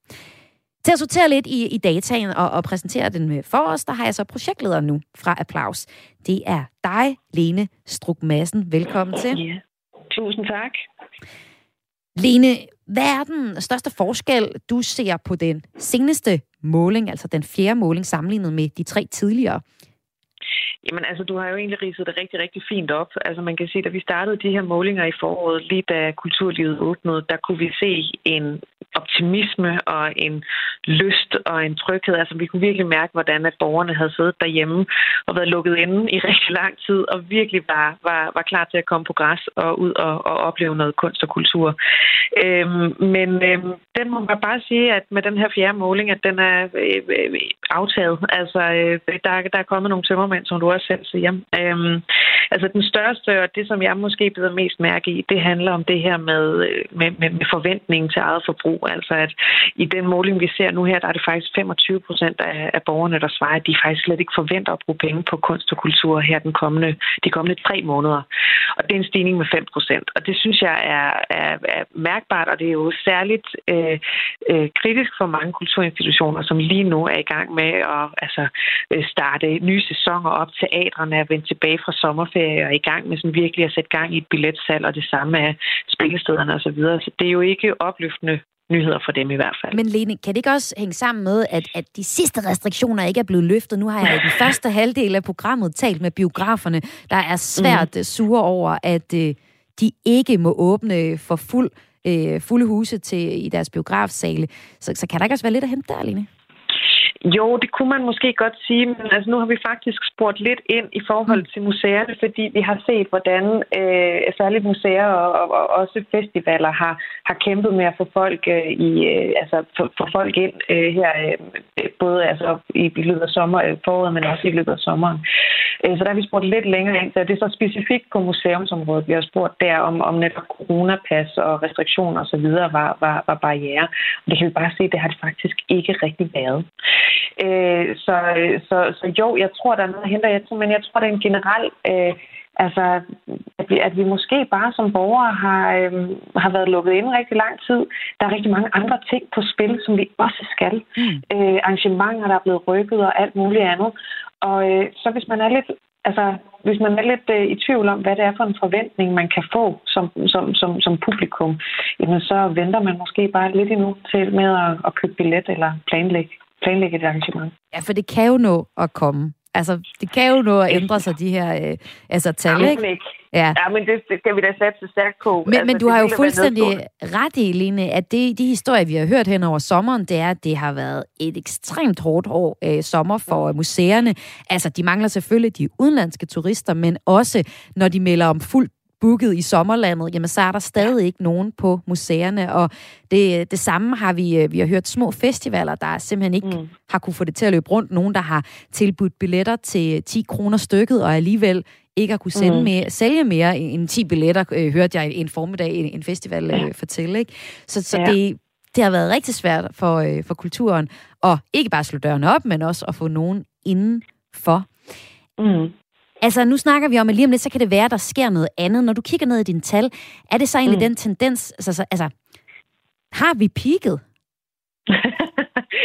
Speaker 1: Til at sortere lidt i, i dataen og, og præsentere den for os, der har jeg så projektleder nu fra Applaus. Det er dig, Lene Struk Madsen. Velkommen til.
Speaker 12: Ja. Tusind tak.
Speaker 1: Lene, hvad er den største forskel, du ser på den seneste måling, altså den fjerde måling sammenlignet med de tre tidligere?
Speaker 12: Jamen altså, du har jo egentlig ridset det rigtig, rigtig fint op. Altså man kan sige, da vi startede de her målinger i foråret, lige da kulturlivet åbnede, der kunne vi se en optimisme og en lyst og en tryghed. Altså vi kunne virkelig mærke, hvordan at borgerne havde siddet derhjemme og været lukket inde i [laughs] rigtig lang tid og virkelig var, var, var klar til at komme på græs og ud og, og opleve noget kunst og kultur. Øhm, men øhm, den må man bare sige, at med den her fjerde måling, at den er øh, øh, aftaget. Altså øh, der, der er kommet nogle tømmermænd, som du også selv siger. Øhm, altså den største, og det som jeg måske bider mest mærke i, det handler om det her med, øh, med, med, med forventningen til eget forbrug. Altså at i den måling, vi ser nu her, der er det faktisk 25 procent af, af borgerne, der svarer, at de faktisk slet ikke forventer at bruge penge på kunst og kultur her den kommende, de kommende tre måneder. Og det er en stigning med 5 procent. Og det synes jeg er, er, er mærkbart, og det er jo særligt øh, øh, kritisk for mange kulturinstitutioner, som lige nu er i gang med at altså, øh, starte nye sæsoner op. Teatrene er vendt tilbage fra sommerferie og er i gang med sådan virkelig at sætte gang i et billetsalg, og det samme er spillestederne osv. Så, videre. så det er jo ikke opløftende nyheder for dem i hvert fald.
Speaker 1: Men Lene, kan det ikke også hænge sammen med, at, at de sidste restriktioner ikke er blevet løftet? Nu har jeg i den første halvdel af programmet talt med biograferne, der er svært mm. sure over, at øh, de ikke må åbne for fuld, øh, fulde huse til, i deres biografsale. Så, så kan der ikke også være lidt at hente der, Lene?
Speaker 12: Jo, det kunne man måske godt sige, men altså, nu har vi faktisk spurgt lidt ind i forhold til museerne, fordi vi har set, hvordan øh, særligt museer og, og, og også festivaler har, har kæmpet med at få folk øh, i øh, altså få, få folk ind øh, her øh, både altså i, i løbet af sommer, øh, foråret, men også i løbet af sommeren. Øh, så der har vi spurgt lidt længere ind, så det er så specifikt på museumsområdet, vi har spurgt der om, om netop coronapas og restriktioner osv. Var, var, var barriere. Og det kan vi bare se, det har det faktisk ikke rigtig været. Øh, så, så, så jo, jeg tror, der er noget at hente, jeg- men jeg tror, det er en generel... Øh, Altså, at vi, at vi måske bare som borgere har, øhm, har været lukket inde rigtig lang tid. Der er rigtig mange andre ting på spil, som vi også skal. Mm. Øh, arrangementer, der er blevet rykket og alt muligt andet. Og øh, så hvis man er lidt altså, hvis man er lidt øh, i tvivl om, hvad det er for en forventning, man kan få som, som, som, som publikum, jamen så venter man måske bare lidt endnu til med at, at købe billet eller planlægge, planlægge et arrangement.
Speaker 1: Ja, for det kan jo nå at komme. Altså, det kan jo nå at ændre sig, de her øh, altså, tal, ikke?
Speaker 12: ikke.
Speaker 1: Ja.
Speaker 12: ja, men det, det skal vi da satse stærkt på.
Speaker 1: Men, altså, men du har jo fuldstændig ret i, Line, at det, de historier, vi har hørt hen over sommeren, det er, at det har været et ekstremt hårdt år øh, sommer for øh, museerne. Altså, de mangler selvfølgelig de udenlandske turister, men også når de melder om fuldt booket i sommerlandet, jamen så er der stadig ikke nogen på museerne, og det, det samme har vi, øh, vi har hørt små festivaler, der simpelthen ikke mm. har kunne få det til at løbe rundt. Nogen, der har tilbudt billetter til 10 kroner stykket, og alligevel ikke har kunne sende
Speaker 12: Mm.
Speaker 1: mere, sælge mere end 10 billetter, øh, hørte jeg en formiddag en, en festival øh, fortælle. Ikke? Så, så
Speaker 12: Ja.
Speaker 1: det, det har været rigtig svært for, øh, for kulturen at ikke bare slå dørene op, men også at få nogen indenfor.
Speaker 12: Mm.
Speaker 1: Altså, nu snakker vi om, at lige om lidt, så kan det være, at der sker noget andet. Når du kigger ned i dine tal, er det så egentlig
Speaker 12: Mm.
Speaker 1: den tendens, altså, så, altså har vi peaked?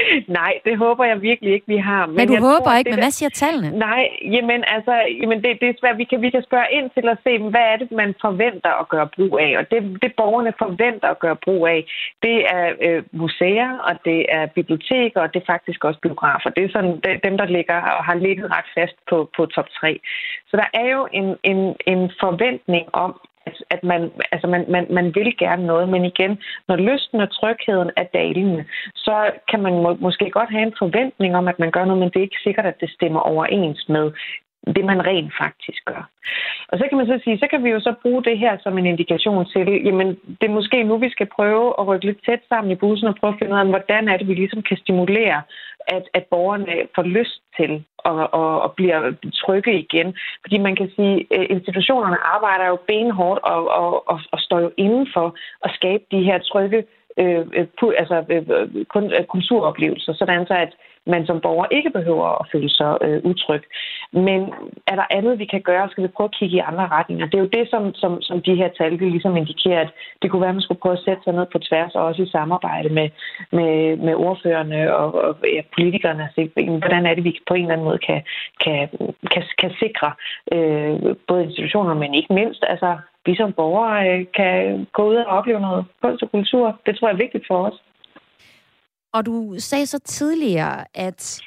Speaker 1: [laughs]
Speaker 12: Nej, det håber jeg virkelig ikke, vi har.
Speaker 1: Men, men du håber
Speaker 12: tror,
Speaker 1: ikke,
Speaker 12: det
Speaker 1: men hvad siger tallene?
Speaker 12: Nej, jamen altså, jamen det, det er svært. Vi kan, vi kan spørge ind til at se, hvad er det, man forventer at gøre brug af? Og det, det borgerne forventer at gøre brug af, det er øh, museer, og det er biblioteker, og det er faktisk også biografer. Det er sådan det, dem, der ligger og har ligget ret fast på, på top 3. Så der er jo en, en, en forventning om, at, at man, altså man, man, man vil gerne noget, men igen, når lysten og trygheden er dalende, så kan man må, måske godt have en forventning om, at man gør noget, men det er ikke sikkert, at det stemmer overens med det, man rent faktisk gør. Og så kan man så sige, så kan vi jo så bruge det her som en indikation til, jamen det er måske nu, vi skal prøve at rykke lidt tæt sammen i bussen og prøve at finde ud af, hvordan er det, vi ligesom kan stimulere, at, at borgerne får lyst til og, og, og bliver trygge igen. Fordi man kan sige, at institutionerne arbejder jo benhårdt og, og, og, og står jo inden for at skabe de her trygge øh, øh pu- altså, øh, øh, kun, øh, kulturoplevelser, sådan så at man som borger ikke behøver at føle sig øh, utryg. Men er der andet, vi kan gøre? Skal vi prøve at kigge i andre retninger? Det er jo det, som, som, som de her tal ligesom indikerer, at det kunne være, at man skulle prøve at sætte sig ned på tværs, og også i samarbejde med, med, med ordførerne og, og ja, politikerne, og se, hvordan er det, vi på en eller anden måde kan, kan, kan, kan sikre øh, både institutioner, men ikke mindst, altså vi som borgere øh, kan gå ud og opleve noget kunst og kultur. Det tror jeg er vigtigt for os.
Speaker 1: Og du sagde så tidligere, at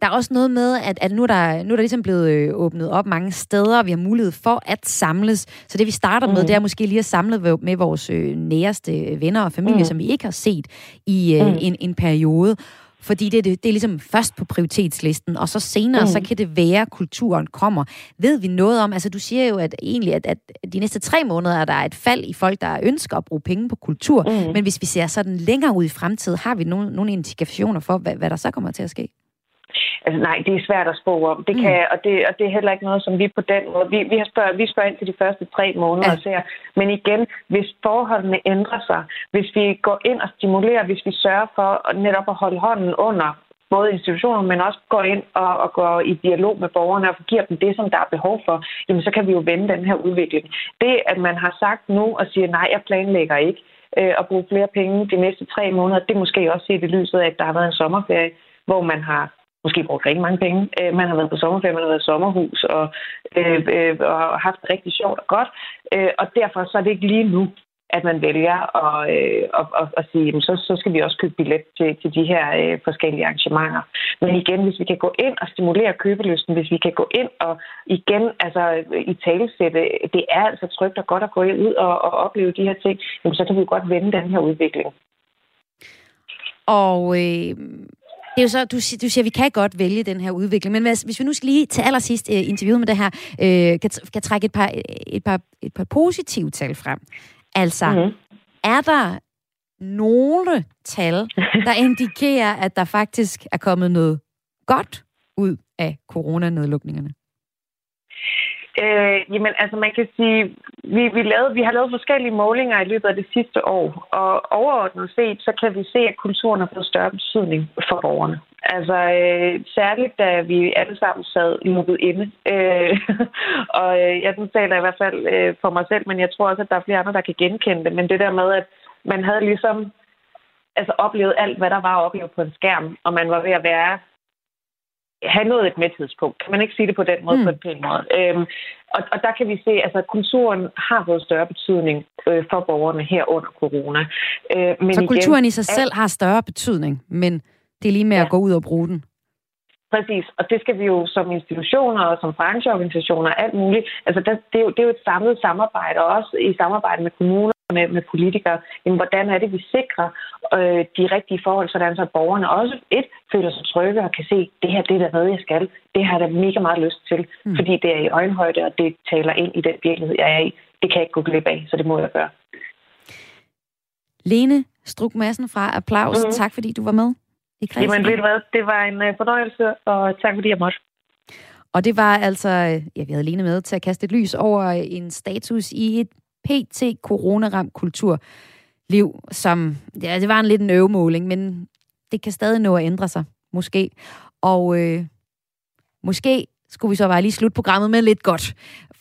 Speaker 1: der er også noget med, at, at nu, er der, nu er der ligesom blevet øh, åbnet op mange steder, og vi har mulighed for at samles. Så det vi starter med,
Speaker 12: Mm.
Speaker 1: det er måske lige at samle med- med vores øh, næreste venner og familie,
Speaker 12: Mm.
Speaker 1: som vi ikke har set i øh,
Speaker 12: Mm.
Speaker 1: en, en periode. Fordi det, det, det er ligesom først på prioritetslisten, og så senere,
Speaker 12: Mm.
Speaker 1: så kan det være, at kulturen kommer. Ved vi noget om, altså du siger jo, at egentlig, at, at de næste tre måneder er der et fald i folk, der ønsker at bruge penge på kultur.
Speaker 12: Mm.
Speaker 1: Men hvis vi ser sådan længere ud i fremtiden, har vi nogle, nogle indikationer for, hvad, hvad der så kommer til at ske?
Speaker 12: Altså nej, det er svært at spå om. Det kan, mm. og, det, og det er heller ikke noget, som vi på den måde... Vi, vi, har spørg, vi spørger ind til de første tre måneder
Speaker 1: Ja.
Speaker 12: og ser. Men igen, hvis forholdene ændrer sig, hvis vi går ind og stimulerer, hvis vi sørger for netop at holde hånden under både institutioner, men også går ind og, og går i dialog med borgerne og giver dem det, som der er behov for, jamen så kan vi jo vende den her udvikling. Det, at man har sagt nu og siger, nej, jeg planlægger ikke øh, at bruge flere penge de næste tre måneder, det er måske også set i lyset af, at der har været en sommerferie, hvor man har måske brugt rigtig mange penge. Øh, man har været på sommerferie, man har været i sommerhus og, øh, øh, og haft det rigtig sjovt og godt. Øh, og derfor så er det ikke lige nu, at man vælger at, øh, at, at, at sige, jamen, så, så skal vi også købe billet til, til de her øh, forskellige arrangementer. Men igen, hvis vi kan gå ind og stimulere købelysten, hvis vi kan gå ind og igen altså, øh, i talesætte, det er altså trygt og godt at gå ud og, og opleve de her ting, jamen, så kan vi jo godt vende den her udvikling.
Speaker 1: Og øh, det er jo så, du, du siger, at vi kan godt vælge den her udvikling, men hvis, hvis vi nu skal lige til allersidst uh, interviewet med det her, øh, kan, kan trække et par, et, par, et par positive tal frem. Altså,
Speaker 12: Mhm.
Speaker 1: mm-hmm. er der nogle tal, der [laughs] indikerer, at der faktisk er kommet noget godt ud af coronanedlukningerne?
Speaker 12: Øh, jamen, altså man kan sige, vi, vi, lavede, vi har lavet forskellige målinger i løbet af det sidste år, og overordnet set, så kan vi se, at kulturen har fået større betydning for borgerne. Altså øh, særligt, da vi alle sammen sad lukket inde. Øh, [laughs] og øh, jeg taler i hvert fald øh, for mig selv, men jeg tror også, at der er flere andre, der kan genkende det. Men det der med, at man havde ligesom altså, oplevet alt, hvad der var at opleve på en skærm, og man var ved at være have nået et mæthedspunkt. Kan man ikke sige det på den måde, mm. på en pæn måde? Øhm, og, og der kan vi se, at altså, kulturen har fået større betydning øh, for borgerne her under corona. Øh, men
Speaker 1: Så
Speaker 12: igen,
Speaker 1: kulturen i sig selv har større betydning, men det er lige med ja. at gå ud og bruge den.
Speaker 12: Præcis, og det skal vi jo som institutioner og som brancheorganisationer og alt muligt, altså der, det, er jo, det er jo et samlet samarbejde, og også i samarbejde med kommuner og med, med politikere, jamen, hvordan er det, vi sikrer øh, de rigtige forhold, sådan så borgerne også et føler sig trygge og kan se, det her det er der noget, jeg skal. Det har jeg da mega meget lyst til, mm. fordi det er i øjenhøjde, og det taler ind i den virkelighed, jeg er i. Det kan jeg ikke gå glip af, så det må jeg gøre.
Speaker 1: Lene Struk Madsen fra Applaus,
Speaker 12: Mhm.
Speaker 1: mm-hmm. tak fordi du var med kredsen.
Speaker 12: Jamen ved du hvad, det var en øh, fornøjelse, og tak fordi jeg måtte.
Speaker 1: Og det var altså, øh, ja, vi havde Lene med til at kaste et lys over en status i et pt. coronaramt kulturliv, som, ja, det var en lidt en øvemåling, men det kan stadig nå at ændre sig, måske. Og øh, måske skulle vi så bare lige slutte programmet med lidt godt.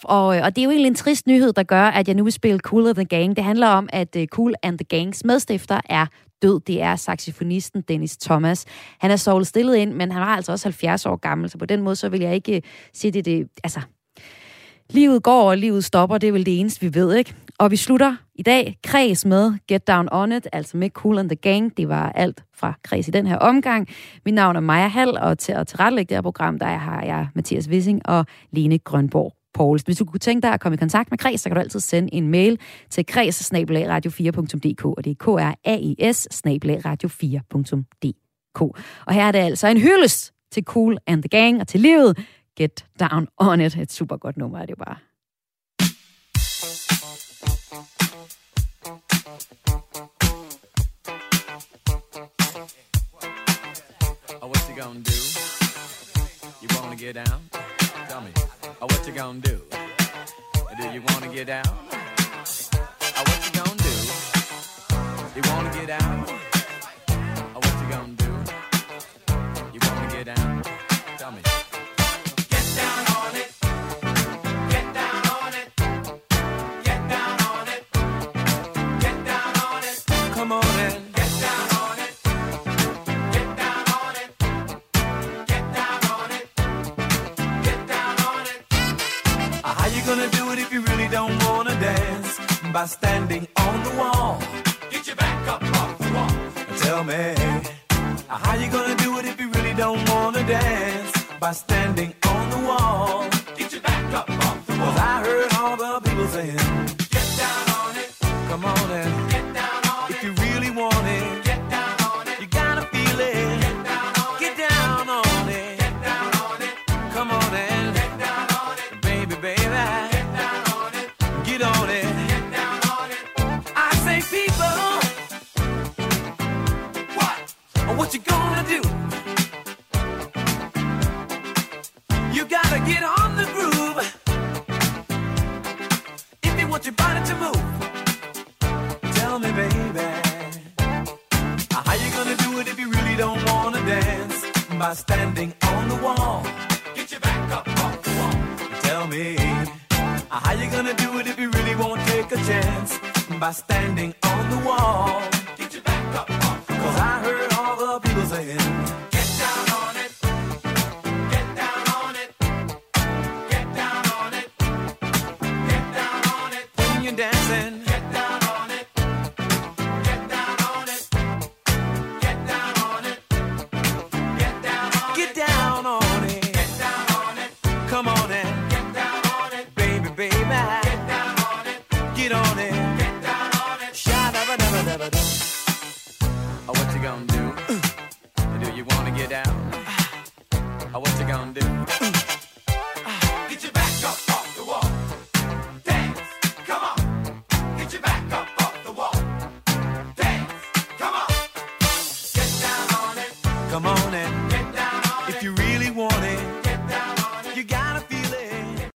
Speaker 1: Og, øh, og det er jo egentlig en trist nyhed, der gør, at jeg nu vil spille Cool and the Gang. Det handler om, at øh, Cool and the Gangs medstifter er død. Det er saxofonisten Dennis Thomas. Han er sovet stillet ind, men han var altså også 70 år gammel, så på den måde så vil jeg ikke øh, sige det, det altså, livet går, og livet stopper, det er vel det eneste, vi ved, ikke? Og vi slutter i dag kreds med Get Down On It, altså med Cool and the Gang. Det var alt fra kreds i den her omgang. Mit navn er Maja Hall, og til at tilrettelægge det her program, der har jeg Mathias Wissing og Lene Grønborg Poulsen. Hvis du kunne tænke dig at komme i kontakt med Kreds, så kan du altid sende en mail til kreds radio4.dk, og det er k r a i s radio4.dk. Og her er det altså en hyldest til Cool and the Gang og til livet. Get Down On It. Et super godt nummer er det jo bare.
Speaker 13: Oh, what's he gonna do? You wanna get down? Oh, what you gonna do? Do you wanna get down? Oh, what you gonna do? You wanna get down? Oh, what you gonna do? You wanna get down? Gonna do it if you really don't wanna dance? By standing on the wall. Get your back up off the wall. Tell me. How you gonna do it if you really don't wanna dance? By standing on the wall. Get your back up off the wall. 'Cause I heard all the people saying,